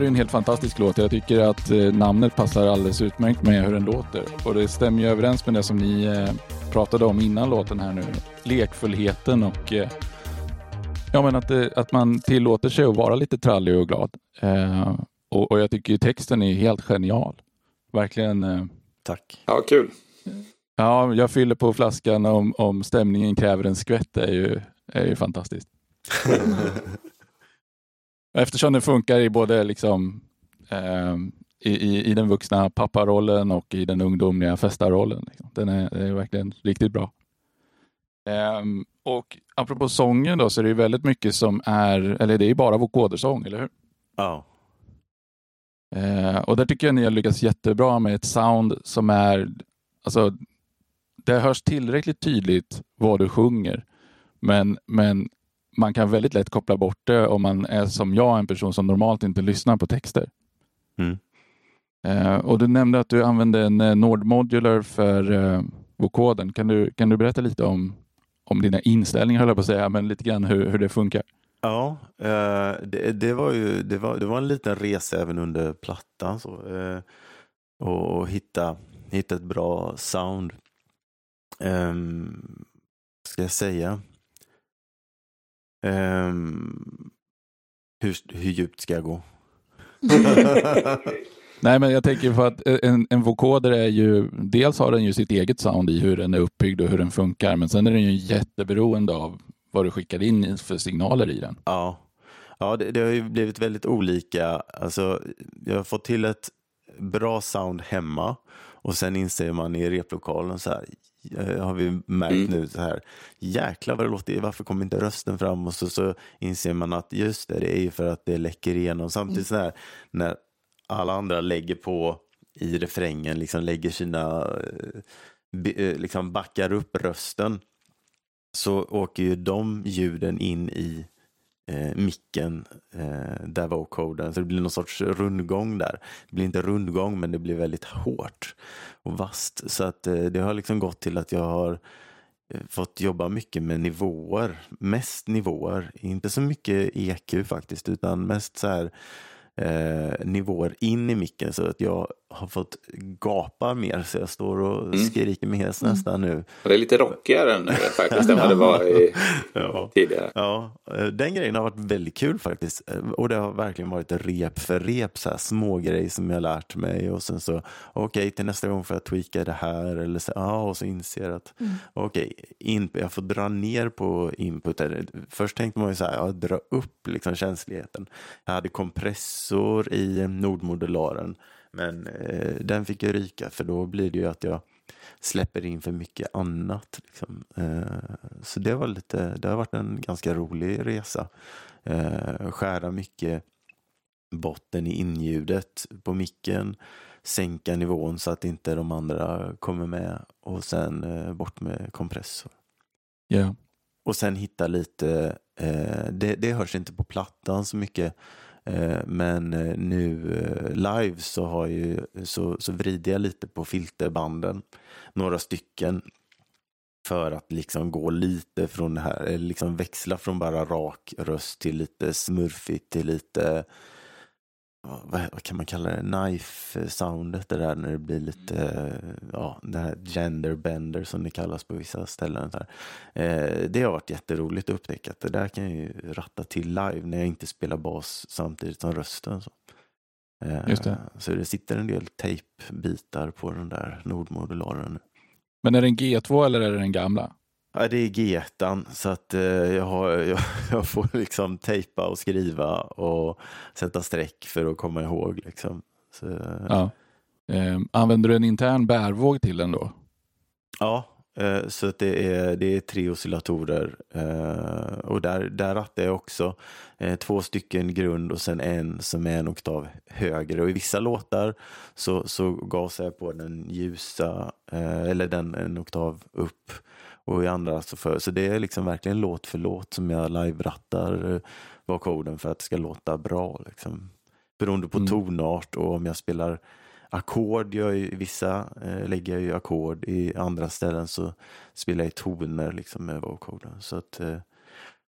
här är en helt fantastisk låt. Jag tycker att eh, namnet passar alldeles utmärkt med hur den låter. Och det stämmer ju överens med det som ni eh, pratade om innan låten här nu. Lekfullheten och eh, ja, men att, det, att man tillåter sig att vara lite trallig och glad. Eh, och, och, jag tycker texten är helt genial. Verkligen. Eh, Tack. Ja, kul. Ja, jag fyller på flaskan om, om stämningen kräver en skvätt är ju, är ju fantastiskt. Eftersom den funkar i både liksom, eh, i, i, i, den vuxna papparollen och i den ungdomliga festarrollen. Liksom. Den är, är, verkligen riktigt bra. Eh, och apropå sången då, så är det väldigt mycket som är, eller det är bara vokodersång, eller hur? Ja. Eh, och där tycker jag ni har lyckats jättebra med ett sound som är, alltså det hörs tillräckligt tydligt vad du sjunger. Men, men man kan väldigt lätt koppla bort det om man är som jag, en person som normalt inte lyssnar på texter. Mm. Eh, och Du nämnde att du använde en eh, Nord Modular för eh, vokoden. Kan du, kan du berätta lite om, om dina inställningar, höll jag på att säga, men lite grann hur, hur det funkar? Ja, eh, det, det, var ju det var, det var en liten resa även under plattan. Så, eh, och, och hitta, hitta ett bra sound. Um, ska jag säga? Um, hur, hur djupt ska jag gå? Nej, men jag tänker på att en, en vokoder är ju, dels har den ju sitt eget sound i hur den är uppbyggd och hur den funkar, men sen är den ju jätteberoende av vad du skickar in för signaler i den. Ja, ja det, det har ju blivit väldigt olika. Alltså, jag har fått till ett bra sound hemma och sen inser man i replokalen så här, Eh, har vi märkt mm. nu så här, jäklar vad det låter, varför kommer inte rösten fram? Och så, så inser man att just det, det är ju för att det läcker igenom. Samtidigt så här, när alla andra lägger på i refrängen, liksom lägger sina, eh, eh, liksom backar upp rösten, så åker ju de ljuden in i eh, micken eh, där koden. Så det blir någon sorts rundgång där. Det blir inte rundgång men det blir väldigt hårt och vasst. Så att eh, det har liksom gått till att jag har eh, fått jobba mycket med nivåer. Mest nivåer, inte så mycket EQ faktiskt utan mest så här eh, nivåer in i micken så att jag har fått gapa mer så jag står och mm. skriker med häst mm. nästan nu. Det är lite rockigare nu faktiskt än vad det var i, ja. tidigare. Ja, eh, den grejen har varit väldigt kul faktiskt. Eh, och det har verkligen varit rep för rep, så här, små grejer som jag lärt mig och sen så okej okay, till nästa gång får jag tweaka det här eller så, ja, och så inser jag att mm. okej, okay, jag får dra ner på input. Först tänkte man ju så här, ja, dra upp liksom känsligheten. Jag hade kompressor i nordmodularen men eh, den fick jag ryka för då blir det ju att jag släpper in för mycket annat. Liksom. Eh, så det, var lite, det har varit en ganska rolig resa. Eh, skära mycket botten i inljudet på micken, sänka nivån så att inte de andra kommer med och sen eh, bort med kompressor. Yeah. Och sen hitta lite, eh, det, det hörs inte på plattan så mycket Eh, men eh, nu eh, live så, har ju, så, så vrider jag lite på filterbanden, några stycken för att liksom gå lite från det här, liksom växla från bara rak röst till lite smurfigt till lite vad, kan man kalla det, knife-soundet, det där när det blir lite, ja, det här genderbender som det kallas på vissa ställen. Så eh, det har varit jätteroligt att upptäcka att det där kan jag ju ratta till live när jag inte spelar bas samtidigt som rösten. Så. Eh, Just det. så det sitter en del tejpbitar på den där nordmodularen. Men är det en G2 eller är det den gamla? Ja, det är G1 så att eh, jag, har, jag, jag, får liksom tejpa och skriva och sätta streck för att komma ihåg. Liksom. Så, ja. eh, använder du en intern bärvåg till den då? Ja, eh, så det är, det är tre oscillatorer eh, och där, där rattar jag också eh, två stycken grund och sen en som är en oktav högre och i vissa låtar så, så gasar jag på den ljusa eh, eller den en oktav upp och i andra så för. Så det är liksom verkligen låt för låt som jag live-rattar eh, vocoden för att det ska låta bra. Liksom. Beroende på mm. tonart och om jag spelar ackord, i vissa eh, lägger jag ju ackord, i andra ställen så spelar jag toner liksom med vocoden. Så att, eh,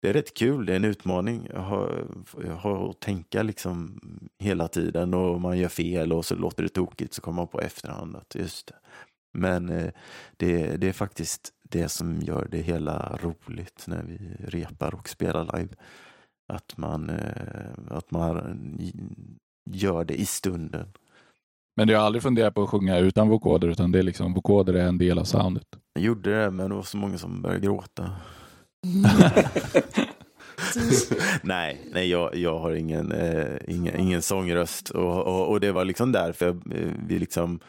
det är rätt kul, det är en utmaning. Jag har, jag har att tänka liksom hela tiden och man gör fel och så låter det tokigt så kommer man på efterhand att just det. Men eh, det, det är faktiskt det som gör det hela roligt när vi repar och spelar live. Att man, eh, att man gör det i stunden. Men du har aldrig funderat på att sjunga utan vokoder utan det är liksom vokoder är en del av soundet? Jag gjorde det men det var så många som började gråta. nej, nej jag, jag har ingen, eh, ingen, ingen sångröst och, och, och, det var liksom därför eh, vi liksom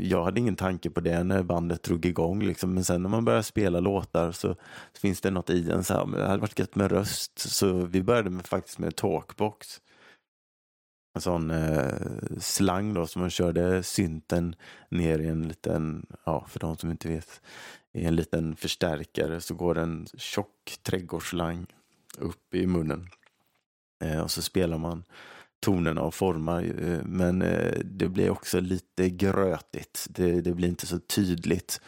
jag hade ingen tanke på det när bandet drog igång. Liksom. Men sen när man börjar spela låtar så, så finns det något i en. Så här, det hade varit gött med röst. Så vi började med, faktiskt med talkbox. En sån eh, slang då som man körde synten ner i en liten, ja för de som inte vet, i en liten förstärkare så går en tjock trädgårdsslang upp i munnen. Eh, och så spelar man tonerna och formar. Eh, men eh, det blir också lite grötigt. Det, det, blir inte så tydligt.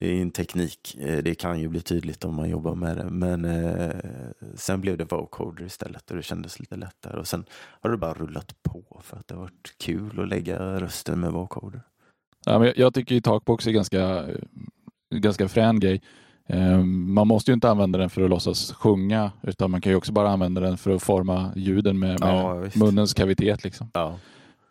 Det är en teknik. Eh, det kan ju bli tydligt om man jobbar med det. Men sen blev det vocoder istället och det kändes lite lättare. Och sen har det bara rullat på för att det har varit kul att lägga rösten med vocoder. Ja, men jag tycker ju takbox är ganska, ganska frän grej. Ehm, man måste ju inte använda den för att låtsas sjunga utan man kan ju också bara använda den för att forma ljuden med, med ja, munnens kavitet. Liksom. Ja.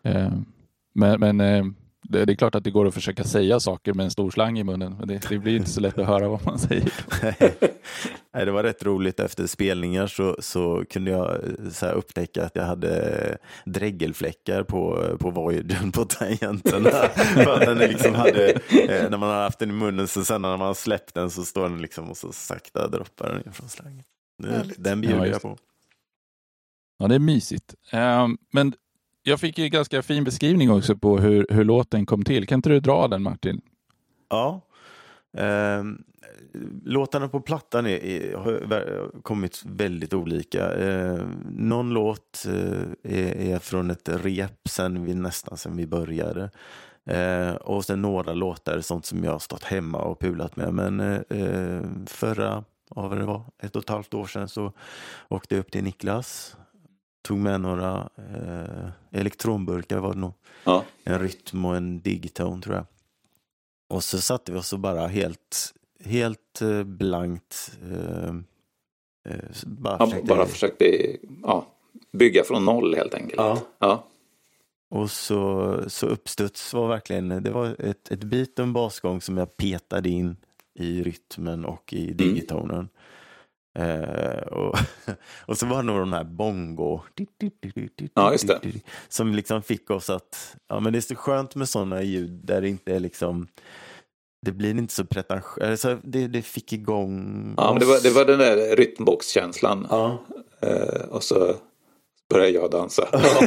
Ehm, men, men ehm, det, det, är klart att det går att försöka säga saker med en stor slang i munnen, men det, det blir inte så lätt att höra vad man säger. Nej, det var rätt roligt. Efter spelningar så, så kunde jag eh, så upptäcka att jag hade dräggelfläckar på, på voiden på tangenterna. För den liksom hade, eh, när man har haft den i munnen, så sen när man har släppt den så står den liksom och så sakta droppar den från slangen. Den bjuder ja, jag på. Ja, det är mysigt. Um, men jag fick ju ganska fin beskrivning också på hur, hur låten kom till. Kan inte du dra den Martin? Ja. Eh, låtarna på plattan är, är, har kommit väldigt olika. Eh, någon låt eh, är, är, från ett rep sen vi, nästan sen vi började. Eh, och sen några låtar sånt som jag har stått hemma och pulat med. Men eh, eh förra, vad det var, ett och ett halvt år sedan så åkte jag upp till Niklas tog med några eh, elektronburkar var det nog. Ja. En rytm och en digitone tror jag. Och så satte vi oss och bara helt, helt eh, blankt eh, eh bara, ja, försökte... bara försökte ja, bygga från noll helt enkelt. Ja. ja. Och så, så uppstuds var verkligen, det var ett, ett bit och en basgång som jag petade in i rytmen och i digitonen. Mm. Eh, och, och så var det nog de här bongo. Ja, just det. Som liksom fick oss att, ja men det är så skönt med sådana ljud där det inte är liksom det blir inte så pretentiöst, alltså, det, det fick igång Ja, men det var, det var den där rytmboxkänslan. Ja. Eh, och så började jag dansa. Ja.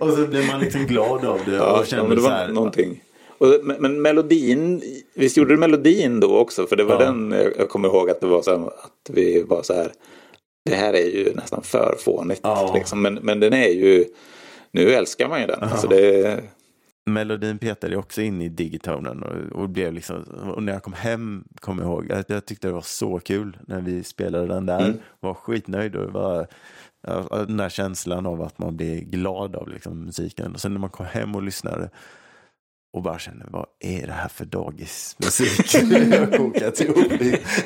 Och så blev man liksom glad av det. Ja, och kände ja, men det var så här, någonting. Och, men melodin, visst gjorde du melodin då också? För det var ja. den, jag kommer ihåg att det var så här, att vi var så här. Det här är ju nästan för fånigt. Ja. Liksom. Men, men den är ju, nu älskar man ju den. Ja. Alltså det, Melodin petade också in i digitonen och, och, blev liksom, och när jag kom hem kom jag ihåg att jag tyckte det var så kul när vi spelade den där. Mm. Var skitnöjd och var den där känslan av att man blir glad av liksom, musiken. Och sen när man kom hem och lyssnade och bara känner, vad är det här för dagismusik? jag kokat ihop.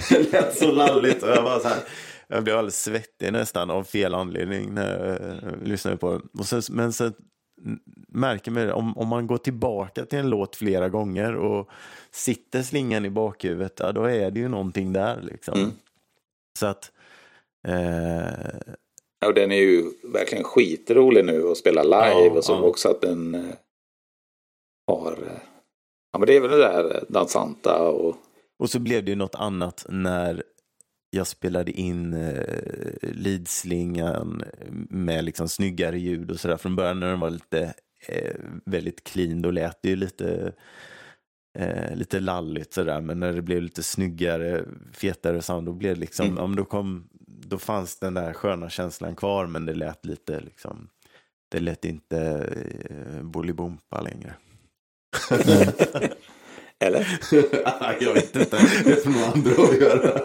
Det lät så lalligt och jag bara så här, jag blev alldeles svettig nästan av fel anledning när jag lyssnade på den. Och sen, men sen märker man om, om man går tillbaka till en låt flera gånger och sitter slingan i bakhuvudet, ja, då är det ju någonting där liksom. Mm. Så att eh... Ja, den är ju verkligen skitrolig nu att spela live ja, och så ja. också att den eh, har... Eh, ja, men det är väl det där dansanta och... Och så blev det ju något annat när jag spelade in eh, leadslingan med liksom snyggare ljud och sådär. Från början när den var lite eh, väldigt clean, då lät det ju lite eh, lite lalligt sådär. Men när det blev lite snyggare, fetare sound, då blev det liksom, mm. ja, då, kom, då fanns den där sköna känslan kvar, men det lät lite liksom, det lät inte eh, Bolibompa längre. Eller? jag vet inte. Det får nog andra att göra.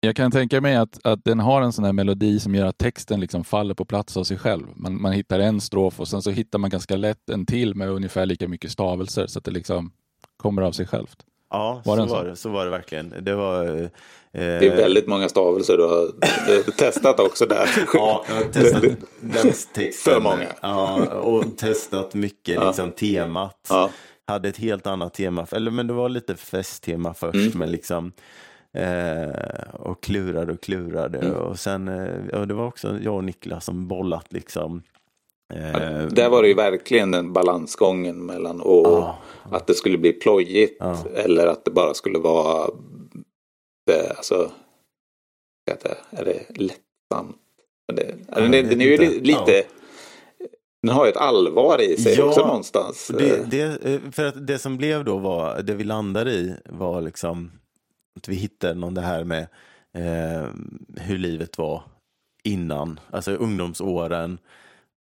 Jag kan tänka mig att, att den har en sån här melodi som gör att texten liksom faller på plats av sig själv. Man, man hittar en strof och sen så hittar man ganska lätt en till med ungefär lika mycket stavelser så att det liksom kommer av sig självt. Ja, var så, var det, så var det verkligen. Det var... Eh... Det är väldigt många stavelser du har, testat också där. ja, jag har testat. För många. Ja, och testat mycket ja. liksom temat. Ja. Hade ett helt annat tema, eller men det var lite festtema först, mm. men liksom Eh, och klurade och klurade. Mm. Och sen, eh, det var också jag och Niklas som bollat liksom. Eh, där var det ju verkligen den balansgången mellan och ah, att det skulle bli plojigt ah. eller att det bara skulle vara det, alltså, är det lättsamt? Det, alltså, den, den är ju lite, lite den har ju ett allvar i sig ja, också någonstans. Det, det, eh, för att det som blev då var, det vi landade i var liksom att vi hittade någon det här med eh, hur livet var innan, alltså ungdomsåren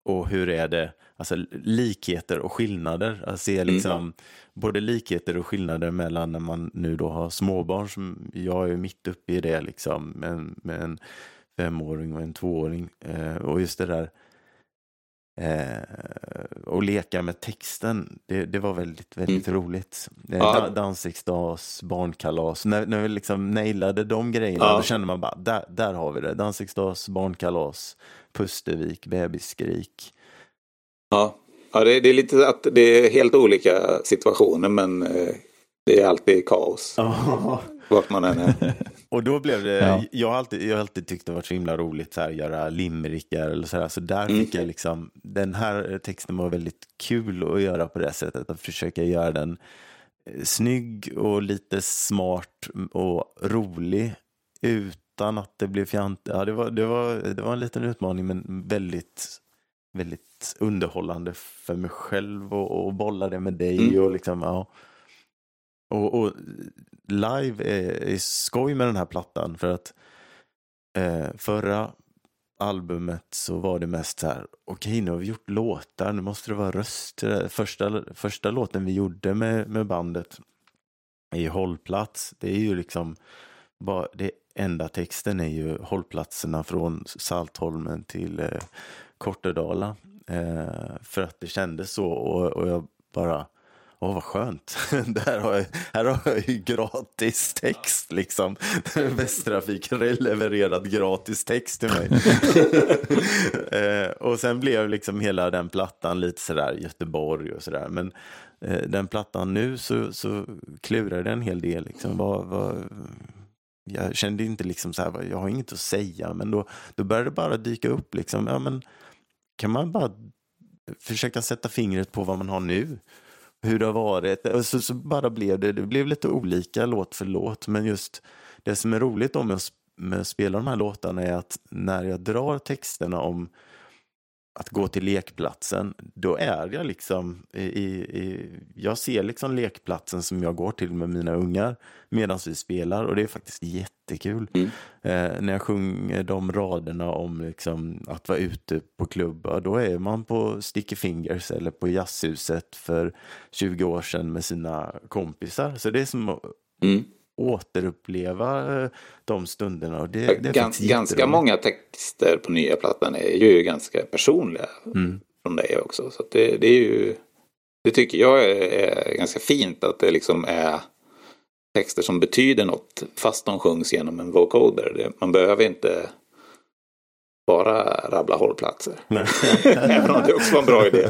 och hur är det, alltså likheter och skillnader. Att se mm. liksom mm. både likheter och skillnader mellan när man nu då har småbarn, som jag är mitt uppe i det liksom, med, med en femåring och en tvååring. Eh, och just det där Eh, och leka med texten, det, det var väldigt, väldigt mm. roligt. Eh, ja. Dansriksdags, barnkalas, när, när vi liksom nailade de grejerna, ja. då kände man bara, där, där har vi det. Dansriksdags, barnkalas, Pustervik, bebisskrik. Ja, ja det, det, är lite att det är helt olika situationer men eh, det är alltid kaos. Ja. Vart man än är. Och då blev det, ja. jag, har alltid, jag har alltid tyckt det varit så himla roligt att göra limerickar eller så här. Så där mm. fick jag liksom, den här texten var väldigt kul att göra på det sättet. Att försöka göra den eh, snygg och lite smart och rolig utan att det blev fjant. Ja, det, var, det, var, det var en liten utmaning men väldigt, väldigt underhållande för mig själv och, och bolla det med dig. Mm. och liksom, ja. Och, och live är, är skoj med den här plattan för att eh, förra albumet så var det mest så här, okej okay, nu har vi gjort låtar, nu måste det vara röster. Första, första låten vi gjorde med, med bandet är Hållplats. Det är ju liksom, bara, det enda texten är ju hållplatserna från Saltholmen till eh, Kortedala. Eh, för att det kändes så och, och jag bara Åh, vad skönt. Där har jag, här har jag ju gratis text liksom. Västtrafik levererat gratis text till mig. eh, och sen blev liksom hela den plattan lite sådär Göteborg och sådär. Men eh, den plattan nu så, så klurar den en hel del. Liksom. Vad, vad, jag kände inte liksom så här, jag har inget att säga. Men då, då började det bara dyka upp liksom. Ja, men, kan man bara försöka sätta fingret på vad man har nu? Hur det har varit. Och så, så, bara blev det, det blev lite olika låt för låt. Men just det som är roligt då med att spela de här låtarna är att när jag drar texterna om att gå till lekplatsen, då är jag liksom i, i, jag ser liksom lekplatsen som jag går till med mina ungar medan vi spelar och det är faktiskt jättekul. Mm. Eh, när jag sjunger de raderna om liksom att vara ute på klubbar, då är man på Sticky Fingers eller på Jazzhuset för 20 år sedan med sina kompisar. Så det är som mm återuppleva eh, de stunderna. Och det, det Gans, ganska många texter på nya plattan är ju ganska personliga mm. från dig också. Så det, det, är ju, det tycker jag är, är, ganska fint att det liksom är texter som betyder något fast de sjungs genom en vocoder. Man behöver inte bara rabbla hållplatser. Även om det också var en bra idé.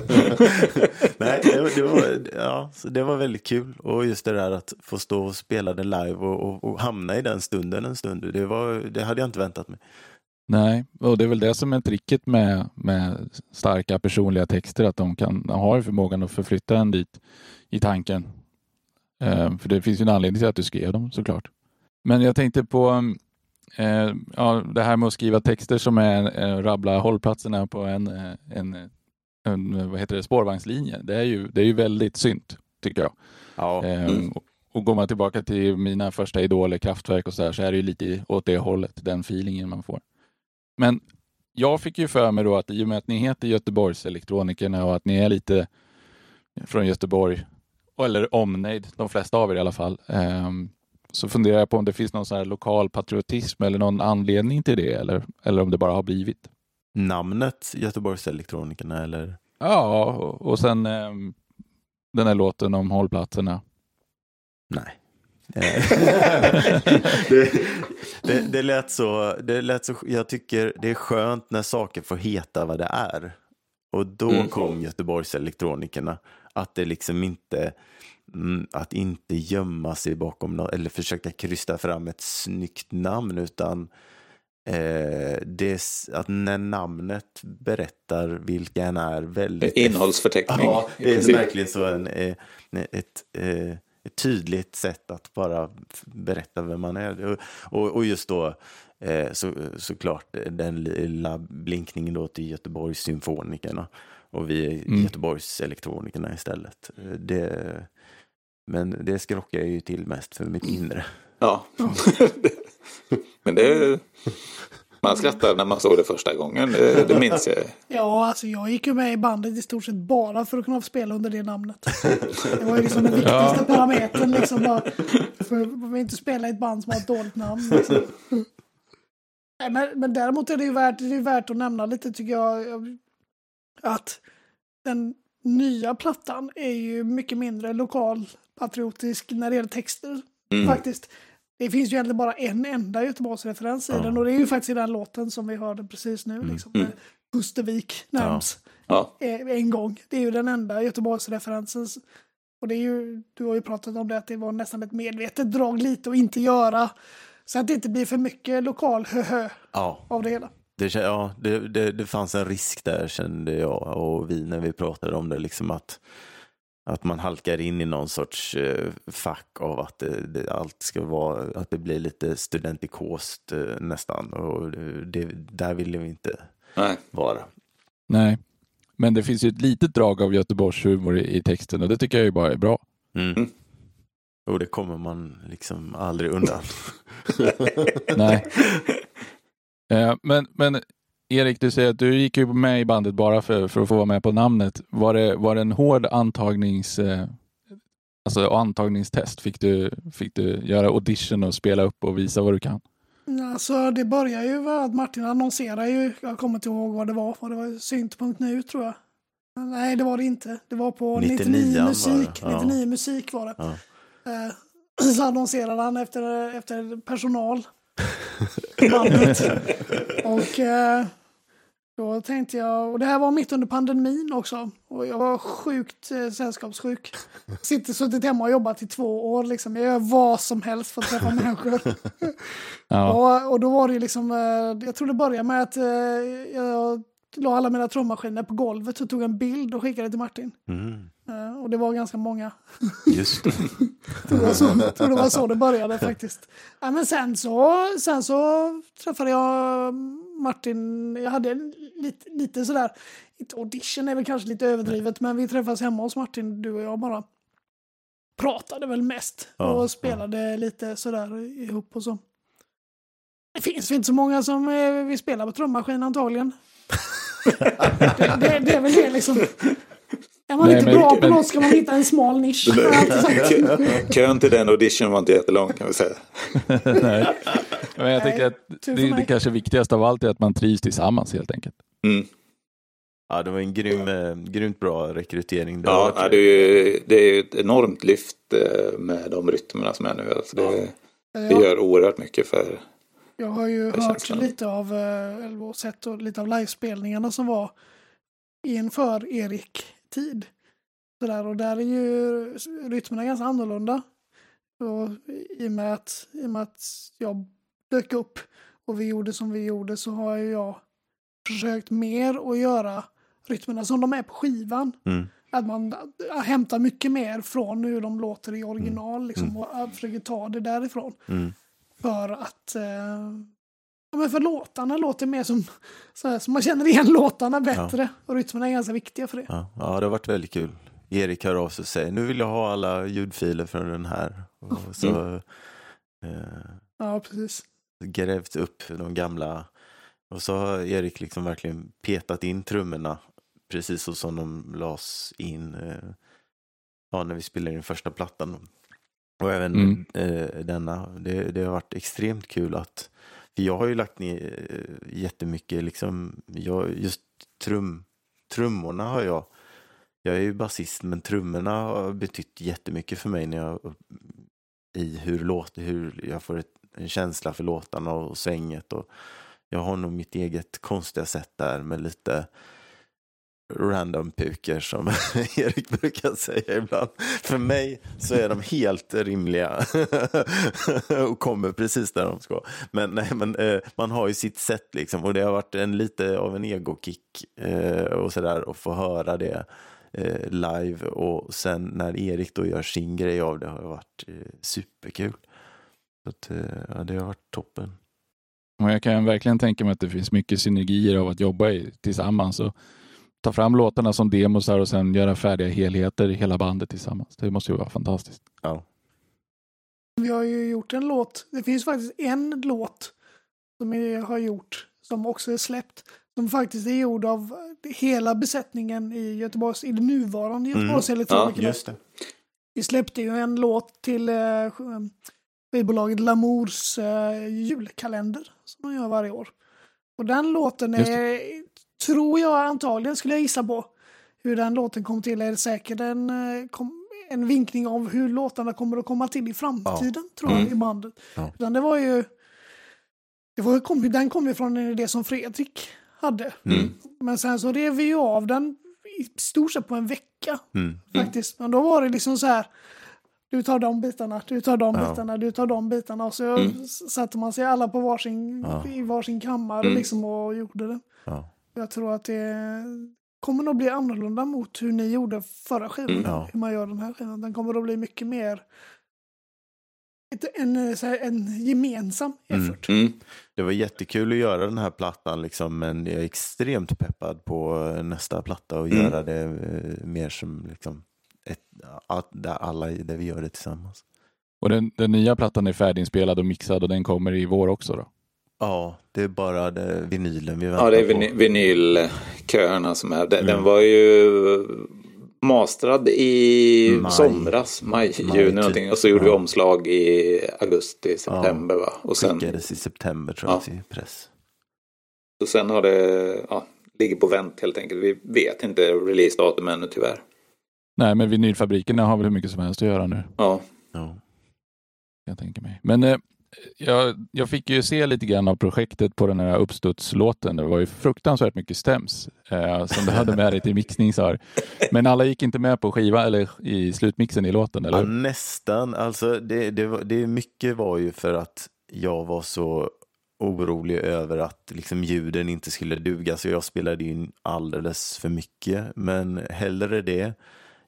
Nej, det, det, var, ja, så det var väldigt kul. Och just det där att få stå och spela det live och, och, och hamna i den stunden en stund. Det, var, det hade jag inte väntat mig. Nej, och det är väl det som är tricket med, med starka personliga texter, att de, kan, de har förmågan att förflytta en dit i tanken. Eh, för det finns ju en anledning till att du skrev dem såklart. Men jag tänkte på eh, ja, det här med att skriva texter som är eh, rabbla hållplatserna på en, eh, en, en, vad heter det, spårvagnslinje. Det är ju, det är ju väldigt synt, tycker jag. Ja. Eh, mm. och, och går man tillbaka till mina första idoler, Kraftwerk och så där, så är det ju lite åt det hållet, den feelingen man får. Men jag fick ju för mig då att i och med att ni heter Göteborgs elektronikerna och att ni är lite från Göteborg, eller omnejd, de flesta av er i alla fall, eh, så funderar jag på om det finns någon sån här lokal patriotism eller någon anledning till det eller, eller om det bara har blivit. Namnet Göteborgselektronikerna eller? Ja, och, och sen eh, den här låten om hållplatserna. Nej. det, det, det, lät så, det lät så, jag tycker det är skönt när saker får heta vad det är. Och då mm. kom Göteborgselektronikerna. Att det liksom inte, mm, att inte gömma sig bakom något, eller försöka krysta fram ett snyggt namn, utan eh, det, att när namnet berättar vilka en är väldigt... Innehållsförteckning. Ja, det är verkligen så en, eh, ett, eh, ett tydligt sätt att bara berätta vem man är. Och, och just då eh, så, såklart den lilla blinkningen då till Göteborgssymfonikerna och vi är mm. Göteborgselektronikerna istället. Det, men det skrockar jag ju till mest för mitt inre. Ja, men det man skrattade när man såg det första gången, det, det minns jag. Ja, alltså jag gick ju med i bandet i stort sett bara för att kunna spela under det namnet. Det var ju liksom den viktigaste ja. parametern liksom. Bara, för att inte spela i ett band som har ett dåligt namn. Liksom. Men, men däremot är det ju värt, det är värt att nämna lite tycker jag. Att den nya plattan är ju mycket mindre lokal patriotisk när det gäller texter. Mm. Faktiskt. Det finns ju egentligen bara en enda Göteborgsreferens i ja. den och det är ju faktiskt i den låten som vi hörde precis nu. Mm. Liksom, mm. Pustervik nämns ja. Ja. Eh, en gång. Det är ju den enda Göteborgsreferensen. Och det är ju, du har ju pratat om det att det var nästan ett medvetet drag lite att inte göra. Så att det inte blir för mycket lokal hö ja. av det hela. Det, ja, det, det, det fanns en risk där kände jag och vi när vi pratade om det. Liksom att att man halkar in i någon sorts eh, fack av att det, det, allt ska vara, att det blir lite studentikost eh, nästan. Och det, där vill vi inte Nej. vara. Nej, men det finns ju ett litet drag av Göteborgshumor i, i texten och det tycker jag ju bara är bra. Mm. Mm. Och det kommer man liksom aldrig undan. Nej. Eh, men, men Erik, du säger att du gick ju med i bandet bara för, för att få vara med på namnet. Var det, var det en hård antagnings, eh, alltså antagningstest? Fick du, fick du göra audition och spela upp och visa vad du kan? Alltså det börjar ju med att Martin annonserar ju, jag kommer inte ihåg vad det var, vad det var synt.nu tror jag. Nej det var det inte, det var på 99, 99 musik, ja. 99 musik var det. Ja. Eh, så annonserade han efter, efter personal bandet. och eh, då tänkte jag, och det här var mitt under pandemin också. Och jag var sjukt eh, sällskapssjuk. Sitter, suttit hemma och jobbat i två år liksom. Jag gör vad som helst för att träffa människor. Ja. och, och då var det ju liksom, eh, jag tror det började med att eh, jag la alla mina trummaskiner på golvet och tog en bild och skickade till Martin. Mm. Uh, och det var ganska många. Just det. det, var så, det var så det började faktiskt. Ja, men sen så, sen så träffade jag Martin. Jag hade lite, lite sådär, inte audition är väl kanske lite överdrivet, men vi träffades hemma hos Martin, du och jag bara. Pratade väl mest ja, och spelade ja. lite sådär ihop och så. Det finns inte så många som vill spela på trummaskin antagligen det, det, det, är väl det liksom. Är man Nej, inte men, bra på något ska man hitta en smal nisch. Kön till den audition var inte jättelång kan vi säga. Nej. Men jag tycker att det, det kanske viktigaste av allt är att man trivs tillsammans helt enkelt. Mm. Ja, det var en grym, eh, grymt bra rekrytering. Det ja, var... det, är ju, det är ett enormt lyft eh, med de rytmerna som är nu. Alltså det, ja. det gör oerhört mycket för jag har ju hört känslan. lite av, eh, eller sett lite av livespelningarna som var inför Erik-tid. Sådär, och där är ju rytmerna ganska annorlunda. Och i, och med att, I och med att jag dök upp och vi gjorde som vi gjorde så har jag försökt mer att göra rytmerna som de är på skivan. Mm. Att man hämtar mycket mer från hur de låter i original mm. liksom, mm. och försöker ta det därifrån. Mm. För att eh, men för låtarna låter mer som, så, här, så man känner igen låtarna bättre. Ja. Och rytmerna är ganska viktiga för det. Ja, ja, det har varit väldigt kul. Erik hör av sig och säger nu vill jag ha alla ljudfiler från den här. Och så, mm. eh, ja, precis. Grävt upp de gamla. Och så har Erik liksom verkligen petat in trummorna precis så som de lades in eh, ja, när vi spelade in första plattan. Och även mm. eh, denna. Det, det, har varit extremt kul att, för jag har ju lagt ner eh, jättemycket, liksom, jag, just trum, trummorna har jag, jag är ju basist men trummorna har betytt jättemycket för mig när jag, i hur, låt, hur jag får ett, en känsla för låtarna och svänget och jag har nog mitt eget konstiga sätt där med lite random puker som Erik brukar säga ibland. För mig så är de helt rimliga och kommer precis där de ska. Men, nej, men eh, man har ju sitt sätt liksom och det har varit en lite av en egokick eh, och sådär att få höra det eh, live och sen när Erik då gör sin grej av det har varit eh, superkul. Så att, eh, ja, det har varit toppen. Och jag kan verkligen tänka mig att det finns mycket synergier av att jobba i, tillsammans. Och ta fram låtarna som demos och sen göra färdiga helheter i hela bandet tillsammans. Det måste ju vara fantastiskt. Ja. Vi har ju gjort en låt. Det finns faktiskt en låt som vi har gjort som också är släppt. Som faktiskt är gjord av hela besättningen i Göteborgs, i det nuvarande mm. Göteborgs mm. Elektroniker. Ja, vi släppte ju en låt till eh, skivbolaget Lamours eh, julkalender som man gör varje år. Och den låten är tror jag antagligen, skulle jag gissa på. Hur den låten kom till är säkert en, eh, en vinkning av hur låtarna kommer att komma till i framtiden, ja. tror jag, mm. i bandet. Ja. Utan det var ju... Det var, kom, den kom ju från en idé som Fredrik hade. Mm. Men sen så rev vi ju av den i stort sett på en vecka. Mm. Faktiskt. Men då var det liksom så här. Du tar de bitarna, du tar de ja. bitarna, du tar de bitarna. Och så mm. satte man sig alla på varsin, ja. i varsin kammare mm. liksom och gjorde det. Ja. Jag tror att det kommer nog bli annorlunda mot hur ni gjorde förra skivan. Mm. Ja. Hur man gör den här skivan. Den kommer att bli mycket mer en, en gemensam mm. effort. Mm. Mm. Det var jättekul att göra den här plattan liksom, men jag är extremt peppad på nästa platta och mm. göra det eh, mer som liksom, ett, där alla där vi gör det tillsammans. Och den, den nya plattan är färdiginspelad och mixad och den kommer i vår också då? Ja, det är bara det, vinylen vi väntar på. Ja, det är viny vinylköerna som är. Den, mm. den var ju mastrad i maj. somras, maj, maj juni typ. någonting. Och så gjorde ja. vi omslag i augusti, september ja. va? Och sen, Skickades i september tror jag ja. till press. Och sen har det, ja, ligger på vänt helt enkelt. Vi vet inte releasedatum ännu tyvärr. Nej, men vinylfabrikerna har väl hur mycket som helst att göra nu. Ja. ja. Jag tänker mig. Men eh, jag, jag fick ju se lite grann av projektet på den här uppstudslåten. Det var ju fruktansvärt mycket stäms eh, som du hade med dig till mixning. Så Men alla gick inte med på skiva eller i slutmixen i låten? Eller? Ja, nästan. Alltså, det, det, det mycket var ju för att jag var så orolig över att liksom ljuden inte skulle duga så jag spelade in alldeles för mycket. Men hellre det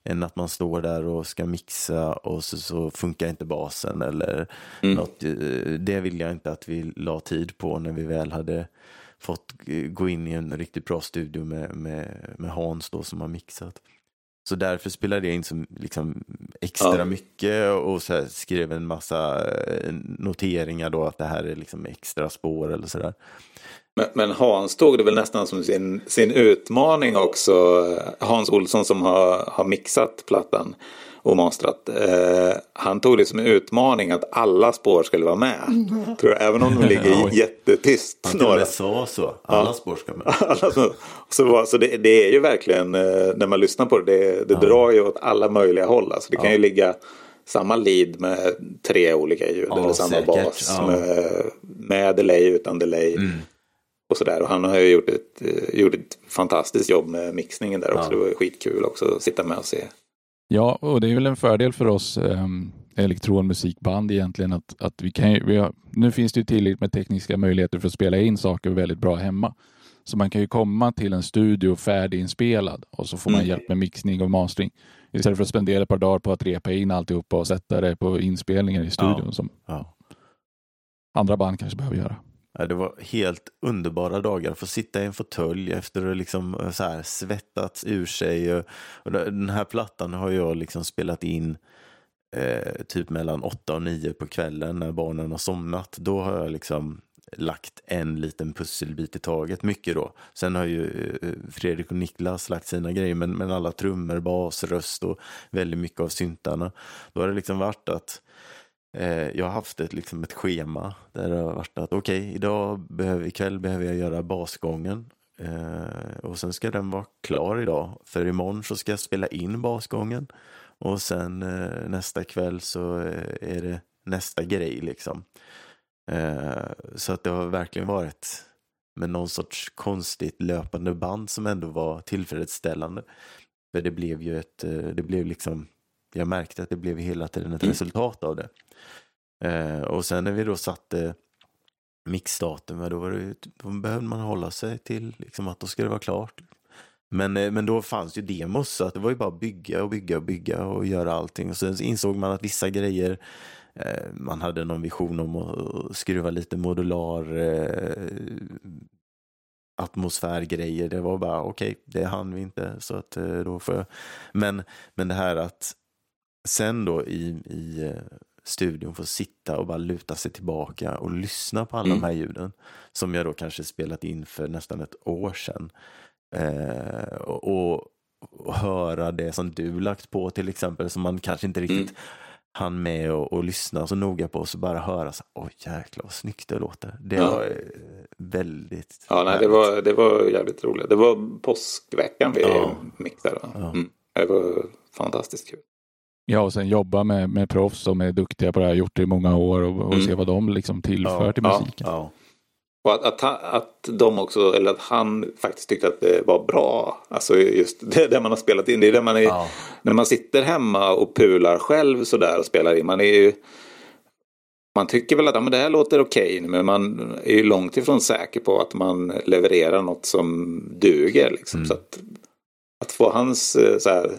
än att man står där och ska mixa och så, så funkar inte basen eller mm. något. Eh, det vill jag inte att vi la tid på när vi väl hade fått gå in i en riktigt bra studio med, med, med Hans då som har mixat. Så därför spelade jag in som, liksom, extra ja. mycket och så skrev en massa eh, noteringar då att det här är liksom extra spår eller sådär. Men, men, Hans tog det väl nästan som sin, sin utmaning också. Hans Olsson som har, har mixat plattan och mastrat. Eh, han tog det som en utmaning att alla spår skulle vara med. Mm. Tror jag, även om de ligger jättetyst. Han till och med sa så. Alla ja. spår ska med. alla, så så, så det, det, är ju verkligen, eh, när man lyssnar på det, det, det ja. drar ju åt alla möjliga håll. Alltså det kan ju ligga samma lead med tre olika ljud. eller samma säkert. bas. Med, med delay, utan delay. Mm och sådär. Och han har ju gjort ett, eh, gjort ett fantastiskt jobb med mixningen där också. Ja. Det var skitkul också att sitta med och se. Ja, och det är väl en fördel för oss eh, elektronmusikband egentligen att, att vi kan vi har, nu finns det ju tillräckligt med tekniska möjligheter för att spela in saker väldigt bra hemma. Så man kan ju komma till en studio färdiginspelad och så får man mm. hjälp med mixning och mastering. Istället för att spendera ett par dagar på att repa in alltihopa och sätta det på inspelningen i studion ja. som ja. andra band kanske behöver göra. Det var helt underbara dagar. att Få sitta i en fåtölj efter att liksom eh, så här svettats ur sig. Och, den här plattan har jag liksom spelat in eh, typ mellan åtta och nio på kvällen när barnen har somnat. Då har jag liksom lagt en liten pusselbit i taget, mycket då. Sen har ju eh, eh, Fredrik och Niklas lagt sina grejer, men, men alla trummor, bas, röst och väldigt mycket av syntarna. Då har det liksom varit att eh, Eh, jag har haft ett, liksom ett schema där det har varit att okej, okay, idag behöver, ikväll behöver jag göra basgången eh, och sen ska den vara klar idag. För imorgon så ska jag spela in basgången och sen eh, nästa kväll så eh, är det nästa grej liksom. Eh, så att det har verkligen varit med någon sorts konstigt löpande band som ändå var tillfredsställande. För det blev ju ett, eh, det blev liksom, jag märkte att det blev hela tiden ett resultat av det. Eh, och sen när vi då satte mixdatum, då, var det, då behövde man hålla sig till liksom att då ska det vara klart. Men, eh, men då fanns ju demos så att det var ju bara att bygga och bygga och bygga och göra allting. Och sen insåg man att vissa grejer eh, man hade någon vision om att skruva lite modular eh, atmosfärgrejer. Det var bara okej, okay, det hann vi inte. Så att eh, då får jag... men, men det här att sen då i, i eh, studion få sitta och bara luta sig tillbaka och lyssna på alla mm. de här ljuden som jag då kanske spelat in för nästan ett år sedan. Eh, och, och, höra det som du lagt på till exempel som man kanske inte riktigt mm han med och, och lyssna så noga på och bara höra så oj jäklar vad snyggt det låter. Det ja. var eh, väldigt Ja, nej, det var, det var jävligt roligt. Det var påskveckan vi ja. mixade. Ja. Mm. Det var fantastiskt kul. Ja, och sen jobba med, med proffs som är duktiga på det här, gjort det i många år och, och mm. se vad de liksom tillför till musiken. Och att, att, att de också, eller att han faktiskt tyckte att det var bra. Alltså just det, det man har spelat in. Det är det man är, ja. När man sitter hemma och pular själv sådär och spelar in. Man är ju, man tycker väl att ja, men det här låter okej. Men man är ju långt ifrån säker på att man levererar något som duger. Liksom. Mm. Så att, att få hans eh, så här,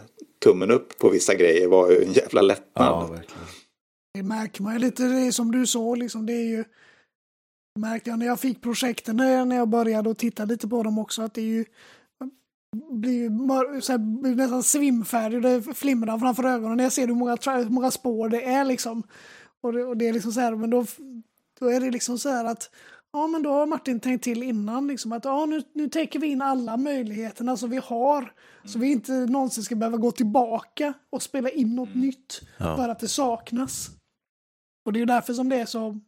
tummen upp på vissa grejer var ju en jävla lättnad. Ja, verkligen. Det märker man ju lite, det som du sa, liksom, det är ju märkte jag när jag fick projekten, när jag började och titta lite på dem också, att det är ju blir ju så här, nästan svimfärdig och det flimrar framför ögonen när jag ser hur många, hur många spår det är liksom. Och det, och det är liksom så här, men då, då är det liksom så här att ja men då har Martin tänkt till innan liksom att ja nu, nu täcker vi in alla möjligheterna som vi har. Mm. Så vi inte någonsin ska behöva gå tillbaka och spela in något mm. nytt ja. för att det saknas. Och det är därför som det är så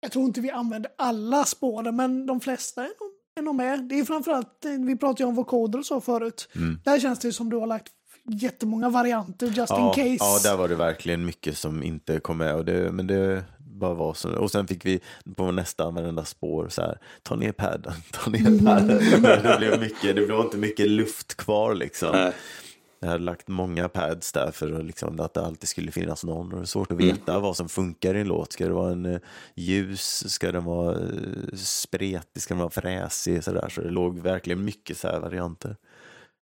jag tror inte vi använder alla spåren, men de flesta är nog, är nog med. Det är framförallt, eh, vi pratade ju om vocoder och så förut. Mm. Där känns det som du har lagt jättemånga varianter just ja, in case. Ja, där var det verkligen mycket som inte kom med. Och det, men det bara var så. Och sen fick vi på nästa varenda spår så här, ta ner padden, ta ner padden. det, blev mycket, det blev inte mycket luft kvar liksom. Nej. Jag hade lagt många pads där för liksom, att det alltid skulle finnas någon. Och det är svårt att mm. veta mm. vad som funkar i en låt. Ska det vara en uh, ljus? Ska den vara uh, spretig? Ska den vara fräsig? Så, där. så det låg verkligen mycket så här varianter.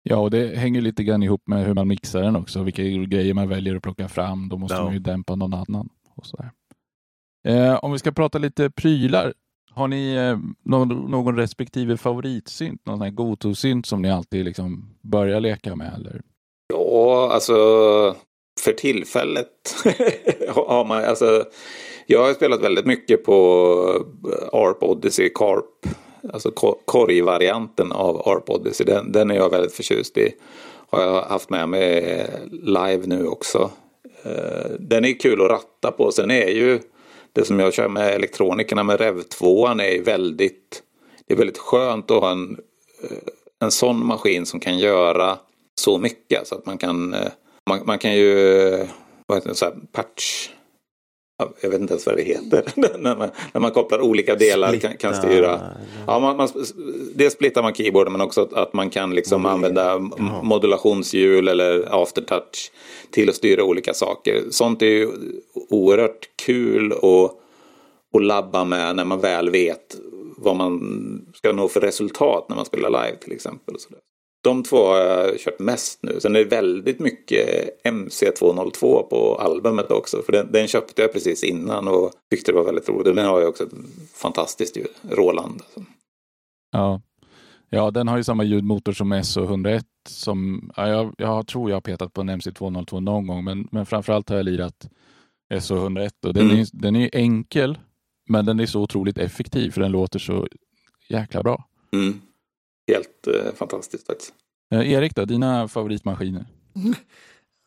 Ja, och det hänger lite grann ihop med hur man mixar den också. Vilka grejer man väljer att plocka fram. Då måste ja. man ju dämpa någon annan. Och så eh, om vi ska prata lite prylar. Har ni eh, någon, någon respektive favoritsynt? Någon sån här som ni alltid liksom börjar leka med? Eller? Ja, alltså för tillfället har man, alltså jag har spelat väldigt mycket på eh, ARP Odyssey Carp. Alltså korgvarianten av ARP Odyssey. Den, den är jag väldigt förtjust i. Har jag haft med mig live nu också. Eh, den är kul att ratta på. Sen är ju det som jag kör med elektronikerna med Rev 2 är väldigt, det är väldigt skönt att ha en, eh, en sån maskin som kan göra så mycket. Så att man kan, eh, man, man kan ju, vad heter det, så här, patch, jag vet inte ens vad det heter, när, man, när man kopplar olika delar kan, kan styra. Ja, man, man, dels splittar man keyboarden men också att, att man kan liksom mm. använda modulationshjul eller aftertouch till att styra olika saker. Sånt är ju oerhört kul att, att labba med när man väl vet vad man ska nå för resultat när man spelar live till exempel. Och så. De två har jag kört mest nu. Sen är det väldigt mycket MC202 på albumet också. För den, den, köpte jag precis innan och tyckte det var väldigt roligt. Den har ju också ett fantastiskt ljud, Roland. Ja. ja, den har ju samma ljudmotor som SO101. Som, ja, jag, jag tror jag har petat på en MC202 någon gång, men, men framförallt har jag lirat SO101. Och den, mm. är, den är enkel, men den är så otroligt effektiv för den låter så jäkla bra. Mm helt eh, fantastiskt faktiskt. Eh, Erik då, dina favoritmaskiner?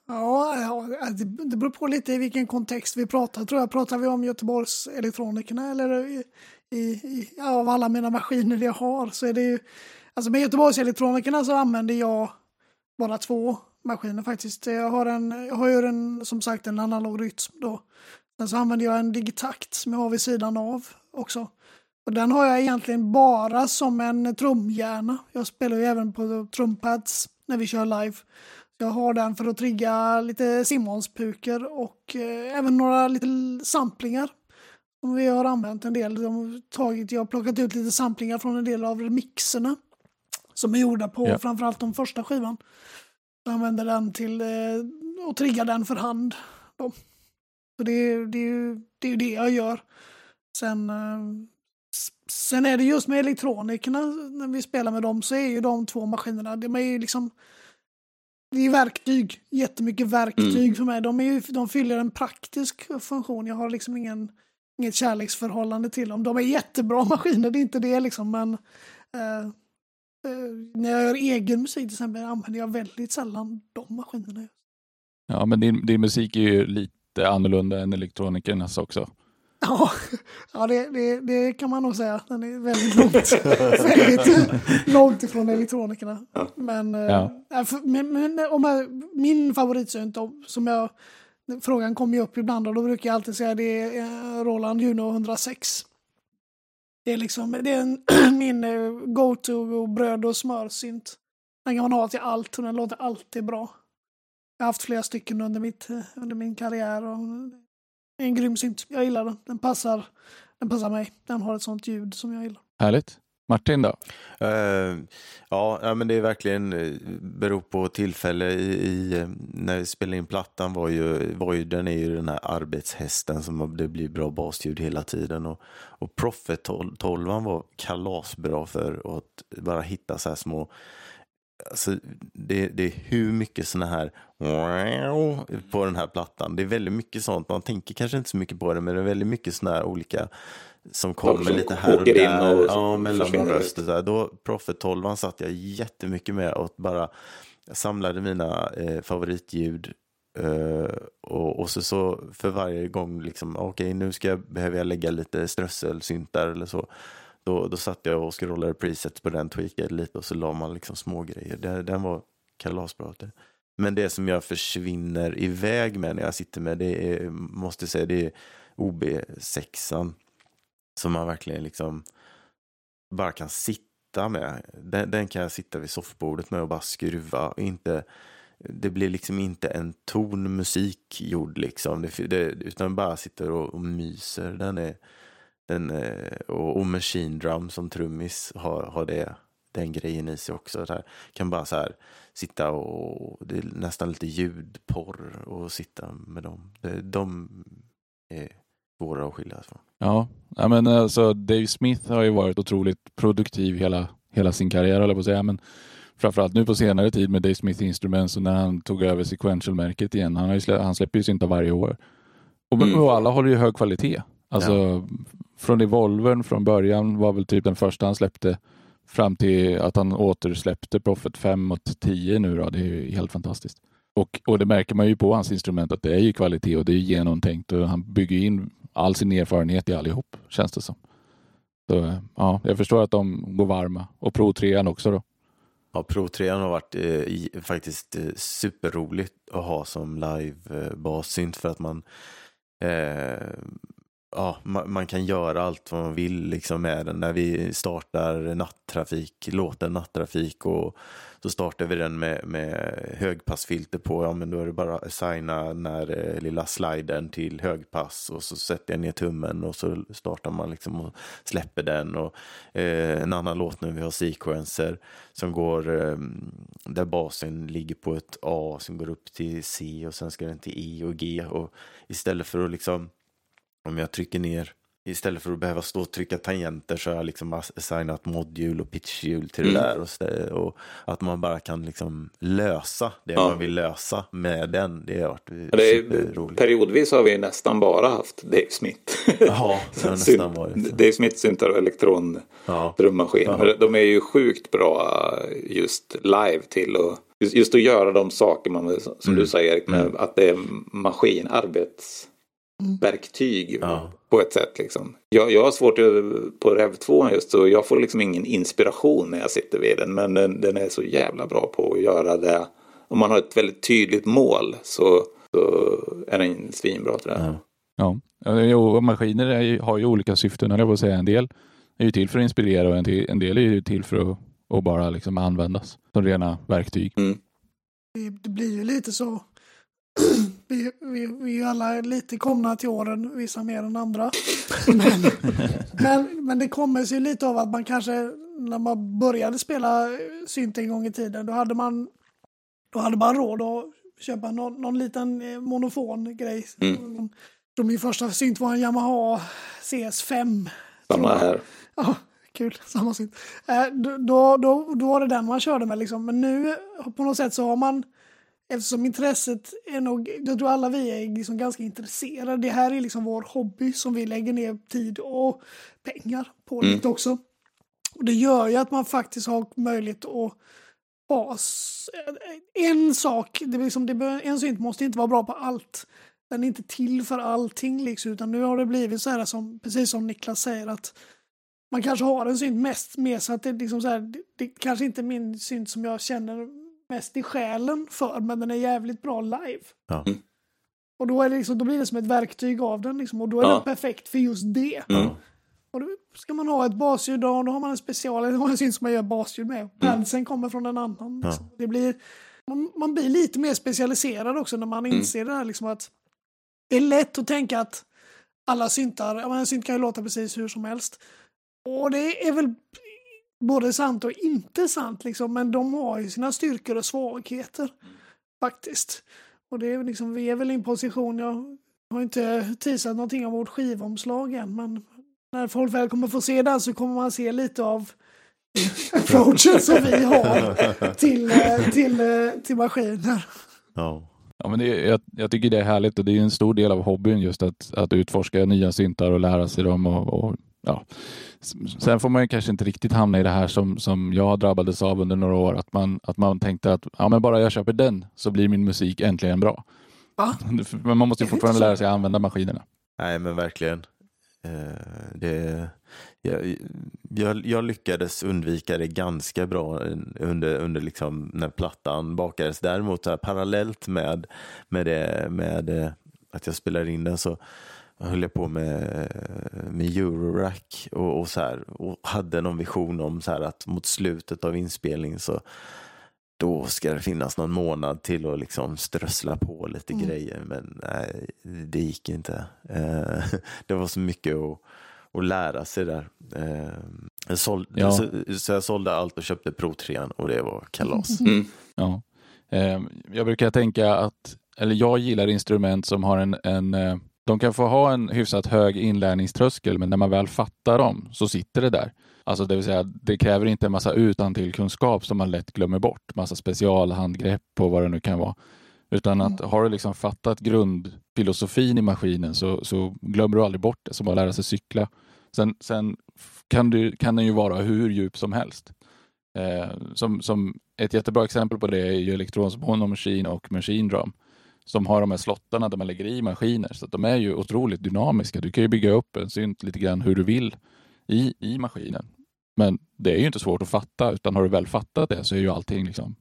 Ja, ja det, det beror på lite i vilken kontext vi pratar. Tror jag pratar vi om Göteborgs elektronikerna eller i, i, i, av alla mina maskiner jag har så är det ju Alltså med Göteborgs elektronikerna så använder jag bara två maskiner faktiskt. Jag har, en, jag har ju en, som sagt en analog rytm då. Sen så använder jag en digitakt som jag har vid sidan av också. Och den har jag egentligen bara som en trumhjärna. Jag spelar ju även på trumpads när vi kör live. Jag har den för att trigga lite Simmons-puker och eh, även några lite samplingar. Som vi har använt en del. De tagit, jag har plockat ut lite samplingar från en del av remixerna. Som är gjorda på ja. framförallt de första skivan. Jag använder den till eh, och triggar den för hand. Då. Så det, det, är ju, det är ju det jag gör. Sen, eh, sen är det just med elektronikerna, när vi spelar med dem, så är ju de två maskinerna, de är ju liksom det är verktyg, jättemycket verktyg mm. för mig. De, är ju, de fyller en praktisk funktion. Jag har liksom ingen, inget kärleksförhållande till dem. De är jättebra maskiner, det är inte det liksom, men eh, Eh, när jag gör egen musik till exempel använder jag väldigt sällan de maskinerna. Ja, men din, din musik är ju lite annorlunda än elektronikernas också. Ja, ja det, det, det, kan man nog säga. Den är väldigt långt, väldigt långt ifrån elektronikerna. Ja. Men, eh, ja. För, men, men om jag, min favoritsynt, som jag, frågan kommer ju upp ibland och då brukar jag alltid säga det är eh, Roland Juno 106. Det är liksom det är en, min eh, go-to bröd och smörsynt. Den kan man ha till allt och den låter alltid bra. Jag har haft flera stycken under, mitt, under min karriär. Och det är en grym synt. Jag gillar den. Den passar, den passar mig. Den har ett sånt ljud som jag gillar. Härligt. Martin då? Uh, ja, men det är verkligen uh, beror på tillfälle. I, i, uh, när vi spelade in plattan var ju, var ju, den är ju den här arbetshästen som det blir bra basljud hela tiden. Och, och Prophet 12 var kalasbra för att bara hitta så här små Alltså, det, det är hur mycket såna här på den här plattan. Det är väldigt mycket sånt. Man tänker kanske inte så mycket på det, men det är väldigt mycket såna här olika som kommer lite här och där. Och ja, mellanröster. Då, Prophet 12 satt jag jättemycket med och bara samlade mina eh, favoritljud. Uh, och, och så, så för varje gång, liksom, okej okay, nu ska jag, behöver jag lägga lite strösselsyntar eller så. Då, då satt jag och scrollade presets på den, tweakade lite och så la man liksom små grejer. Den, den var kalasbra. Men det som jag försvinner iväg med när jag sitter med, det är, måste säga, det är OB6. Som man verkligen liksom bara kan sitta med. Den, den kan jag sitta vid soffbordet med och bara skruva. Och inte, det blir liksom inte en ton musik gjord liksom. Det, det, utan bara sitter och, och myser. Den är, den, och, och Machine Drum som trummis har, har det, den grejen i sig också. Där. Kan bara så här sitta och, det är nästan lite ljudporr och sitta med dem. De är svåra att skilja från. Ja, men alltså Dave Smith har ju varit otroligt produktiv hela, hela sin karriär, eller på att säga. Men framförallt nu på senare tid med Dave Smith Instruments och när han tog över Sequential-märket igen. Han, har slä, han släpper ju syntar varje år. Och, mm. och, alla håller ju hög kvalitet. Alltså ja från Evolvern från början var väl typ den första han släppte fram till att han återsläppte Prophet 5 och 10 nu då. Det är ju helt fantastiskt. Och, och det märker man ju på hans instrument att det är ju kvalitet och det är genomtänkt och han bygger in all sin erfarenhet i allihop, känns det som. Så, ja, jag förstår att de går varma. Och Pro 3 också då. Ja, Pro 3 har varit eh, faktiskt eh, superroligt att ha som live-bassynt eh, för att man eh, ja, man, man, kan göra allt vad man vill liksom med den. När vi startar nattrafik, låten nattrafik och så startar vi den med, med högpassfilter på. Ja, men då är det bara att assigna den här eh, lilla sliden till högpass och så sätter jag ner tummen och så startar man liksom och släpper den. Och, eh, en annan låt nu, vi har sequencer som går eh, där basen ligger på ett A som går upp till C och sen ska den till E och G. Och istället för att liksom om jag trycker ner Istället för att behöva stå och trycka tangenter så har jag liksom assignat modhjul och pitchhjul till det mm. där. Och, och, att man bara kan liksom lösa det ja. man vill lösa med den. Det har varit det är, Periodvis har vi nästan bara haft Dave Smith. Ja, det nästan varit. Dave Smith syntar och elektron ja. Ja. De är ju sjukt bra just live till att just, just att göra de saker man, som Mm. du säger Erik, med Mm. att det är maskin, arbetsverktyg Ja. på ett sätt. Liksom. Jag, jag har svårt på Rev 2 just så jag får liksom ingen inspiration när jag sitter vid den. Men den, den är så jävla bra på att göra det. Om man har ett väldigt tydligt mål så, så är den svinbra till det. Ja. Ja, Ja, jo, och maskiner är, har ju olika syften, höll jag säga. En del är ju till för att inspirera och en, till, en del är ju till för att, att bara liksom användas som rena verktyg. Det, det blir ju lite så. Vi, vi, vi är alla lite komna till åren, vissa mer än andra. Men, men, men det kommer sig lite av att man kanske, när man började spela synt en gång i tiden, då hade man, då hade man råd att köpa någon, någon liten eh, monofon grej. Mm. Så min första synt var en Yamaha CS5. Samma här. Ja, kul. Samma synt. Eh, då, då, då, då var det den man körde med liksom. Men nu på något sätt så har man, eftersom intresset är nog, jag tror alla vi är liksom ganska intresserade. Det här är liksom vår hobby som vi lägger ner tid och pengar på Mm. lite också. Och det gör ju att man faktiskt har möjlighet att ha en sak, det liksom, det, en synt måste inte vara bra på allt. Den är inte till för allting liksom, utan nu har det blivit så här som, precis som Niklas säger att man kanske har en synt mest med så att det liksom så här, det, det kanske inte är min synt som jag känner mest i själen för, men den är jävligt bra live. Ja. Mm. Och då, är det liksom, då blir det som ett verktyg av den liksom, och då är Ja. den perfekt för just det. Mm. Och då ska man ha ett basljud då, då har man en special, har en synt som man gör basljud med. Padsen kommer från en annan. Liksom. Det blir, man, man blir lite mer specialiserad också när man inser det här liksom att det är lätt att tänka att alla syntar, ja men en synt kan ju låta precis hur som helst. Och det är väl både sant och inte sant liksom, men de har ju sina styrkor och svagheter. Faktiskt. Och det är väl liksom, vi är väl i en position, jag har inte teasat någonting om vårt skivomslag än, men när folk väl kommer få se den så kommer man se lite av approachen som vi har till, eh, till, eh, till maskiner. Ja. Ja, men det, jag, jag tycker det är härligt och det är en stor del av hobbyn just att, att utforska nya syntar och lära sig dem. Och, och, ja. Sen får man ju kanske inte riktigt hamna i det här som, som jag drabbades av under några år, att man, att man tänkte att ja, men bara jag köper den så blir min musik äntligen bra. Va? Men man måste ju fortfarande lära sig att använda maskinerna. Nej, men verkligen. Eh, det, jag, jag, jag lyckades undvika det ganska bra under, under liksom när plattan bakades. Däremot här, parallellt med, med, det, med eh, att jag spelade in den så höll jag på med, med Eurorack och, och, så här, och hade någon vision om så här att mot slutet av inspelningen så då ska det finnas någon månad till att liksom strössla på lite Mm. grejer. Men nej, det gick inte. Eh, det var så mycket att, att lära sig där. Eh, jag sålde, Ja. så, så jag sålde allt och köpte Pro 3 och det var kalas. Mm. Ja. Eh, Jag brukar tänka att, eller jag gillar instrument som har en, en eh, de kan få ha en hyfsat hög inlärningströskel, men när man väl fattar dem så sitter det där. Alltså det vill säga, det kräver inte en massa utantill-kunskap som man lätt glömmer bort, massa specialhandgrepp och vad det nu kan vara. Utan att har du liksom fattat grundfilosofin i maskinen så, så glömmer du aldrig bort det, som att lära sig cykla. Sen, sen kan, du, kan den ju vara hur djup som helst. Eh, som, som ett jättebra exempel på det är ju Electrons Mono Machine och Machine Drum. Som har de här slottarna där man lägger i maskiner. Så att de är ju otroligt dynamiska. Du kan ju bygga upp en synt lite grann hur du vill i, i maskinen. Men det är ju inte svårt att fatta, utan har du väl fattat det så är ju allting liksom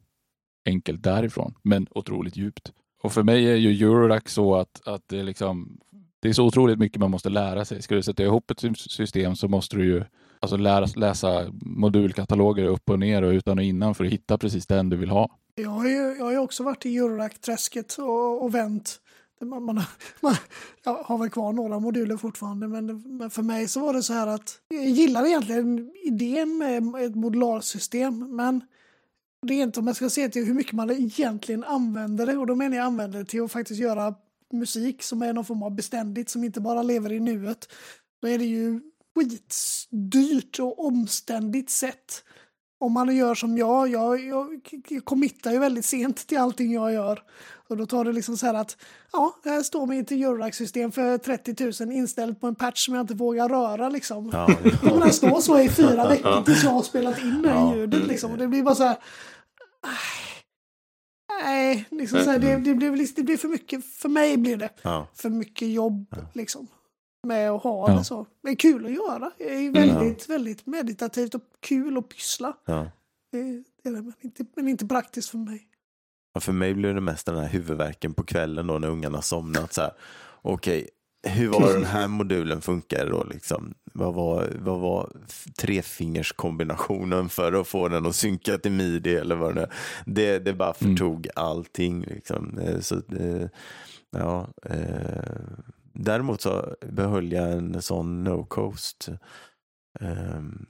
enkelt därifrån, men otroligt djupt. Och för mig är ju Eurorack så att, att det, är liksom, det är så otroligt mycket man måste lära sig. Ska du sätta ihop ett system så måste du ju alltså lära, läsa modulkataloger upp och ner och utan och innan för att hitta precis den du vill ha. Jag har ju, jag har ju också varit i Eurorack-träsket och, och vänt. Man, man, man, jag har väl kvar några moduler fortfarande, men, men för mig så var det så här att jag gillar egentligen idén med ett modularsystem, men det är inte om jag ska se till hur mycket man egentligen använder det, och då menar jag använder det till att faktiskt göra musik som är någon form av beständigt, som inte bara lever i nuet. Då är det ju skitdyrt och omständigt sätt om man gör som jag, jag, jag, jag committar ju väldigt sent till allting jag gör. Och då tar det liksom så här att, ja, här står mitt Eurorack-system för 30 000 inställt på en patch som jag inte vågar röra liksom. Ja, Det kommer att stå så i fyra veckor tills jag har spelat in det Ja. ljudet liksom. Och det blir bara så här, "Aj, Nej, liksom så här, det, det, blir, det blir för mycket, för mig blir det Ja. för mycket jobb liksom. Med att ha Ja. det så. Det är kul att göra. Det är ju väldigt, väldigt meditativt och kul att pyssla. Ja. Det är det, det, men, inte, men inte praktiskt för mig. Ja, för mig blir det mest den här huvudvärken på kvällen då när ungarna somnat. Så här, Okej, hur var den här modulen funkar då? Liksom? Vad var, vad var trefingerskombinationen för att få den att synka till midi eller vad det nu är? Det, det bara förtog allting. Liksom. Eh, Så, eh, ja, eh, däremot så behöll jag en sån no coast. Um,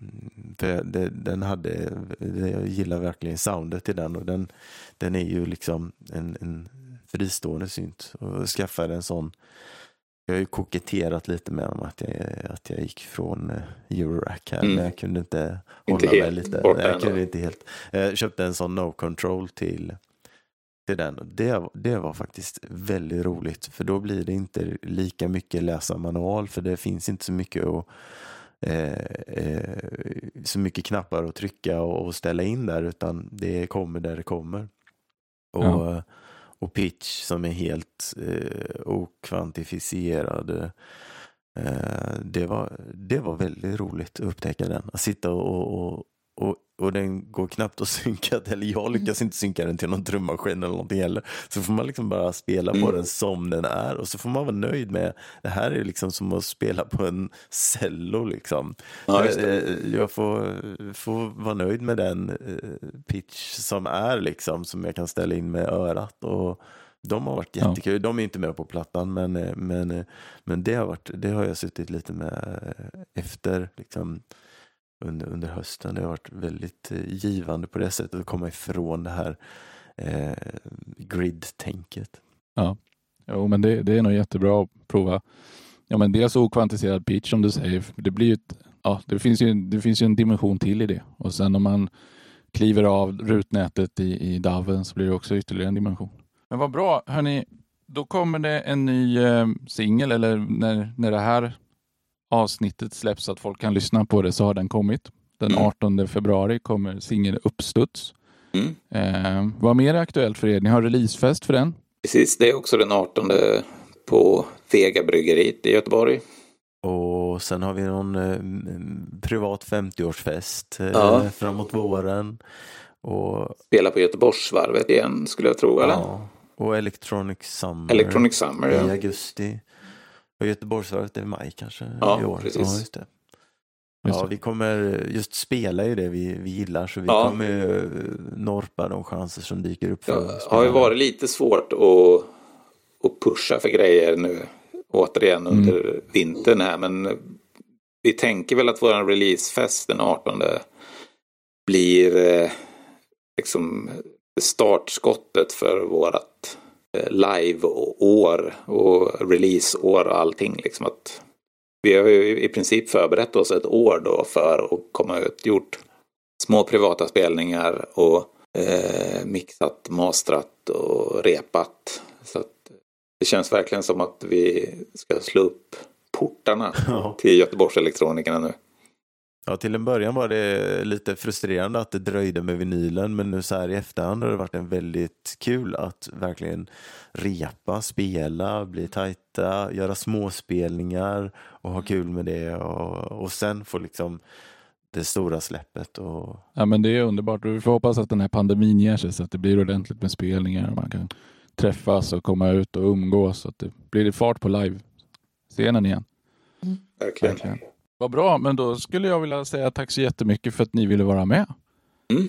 för det, den hade, det, jag gillar verkligen soundet i den och den, den är ju liksom en, en fristående synt. Och jag skaffade en sån, jag har ju koketterat lite med dem att jag, att jag gick från eh, Eurorack här Mm. men jag kunde inte Inte hålla mig helt lite. jag kunde inte helt. Jag köpte en sån no control till till den. Det, det var faktiskt väldigt roligt för då blir det inte lika mycket läsa manual för det finns inte så mycket att eh, eh, så mycket knappar att trycka och, och ställa in där utan det kommer där det kommer. Och, Ja. och pitch som är helt eh, okvantifierad. Eh, det, var, det var väldigt roligt att upptäcka den. Att sitta och, och, och, och den går knappt att synka, eller jag lyckas inte synka den till någon trummaskin eller någonting heller. Så får man liksom bara spela på Mm. den som den är och så får man vara nöjd med, det här är liksom som att spela på en cello liksom. Ja, det. Eh, Jag får, får vara nöjd med den eh, pitch som är liksom, som jag kan ställa in med örat. Och de har varit Ja. jättekul. De är inte med på plattan, men, eh, men, men det, har varit, det har jag suttit lite med efter liksom, under, under hösten. Det har varit väldigt eh, givande på det sättet att komma ifrån det här eh, grid-tänket. Jo, men det, det är nog jättebra att prova. Ja, men dels okvantiserad pitch som du säger. Det, blir ju ett, ja, det, finns ju, det finns ju en dimension till i det. Och sen om man kliver av rutnätet i, i DAVen så blir det också ytterligare en dimension. Men vad bra. Hörni, då kommer det en ny eh, singel eller när, när det här avsnittet släpps så att folk kan lyssna på det så har den kommit. Den Mm. 18 februari kommer singeln Uppstuds. Mm. Eh, vad mer är aktuellt för er? Ni har releasefest för den. Precis, det är också den 18 på Vega-bryggeriet i Göteborg. Och sen har vi någon eh, privat 50-årsfest eh, Ja. framåt våren. Och, Spelar på Göteborgsvarvet igen skulle jag tro, eller? ja, och Electronic Summer Electronic Summer, i ja. augusti. Och Göteborgsvarvet är i maj kanske Ja, i år. precis. Ja, just det. Just Ja, vi kommer just spela ju det vi, vi gillar så vi Ja. kommer ju norpa de chanser som dyker upp. För Det har ju varit lite svårt att, att pusha för grejer nu återigen under vintern här men vi tänker väl att vår releasefest den 18 blir eh, liksom startskottet för vårat live-år och release-år och allting. Liksom att vi har ju i princip förberett oss ett år då för att komma ut, gjort små privata spelningar och eh, mixat, mastrat och repat. Så det känns verkligen som att vi ska slå upp portarna till Göteborgselektronikerna nu. Ja, till en början var det lite frustrerande att det dröjde med vinylen, men nu så här i efterhand har det varit en väldigt kul att verkligen repa, spela, bli tajta, göra småspelningar och ha kul med det och, och sen få liksom det stora släppet. Och, Ja, men det är underbart. Vi får hoppas att den här pandemin ger sig så att det blir ordentligt med spelningar och man kan träffas och komma ut och umgås så att det blir fart på live-scenen igen. Verkligen. Verkligen. Vad bra, men då skulle jag vilja säga tack så jättemycket för att ni ville vara med. Mm.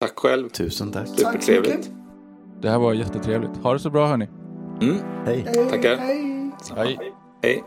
Tack själv. tusen tack. Supertrevligt. mycket. Det här var jättetrevligt. Ha det så bra hörni. Mm. Hej! Hej, Tackar. hej. Hej. Hej.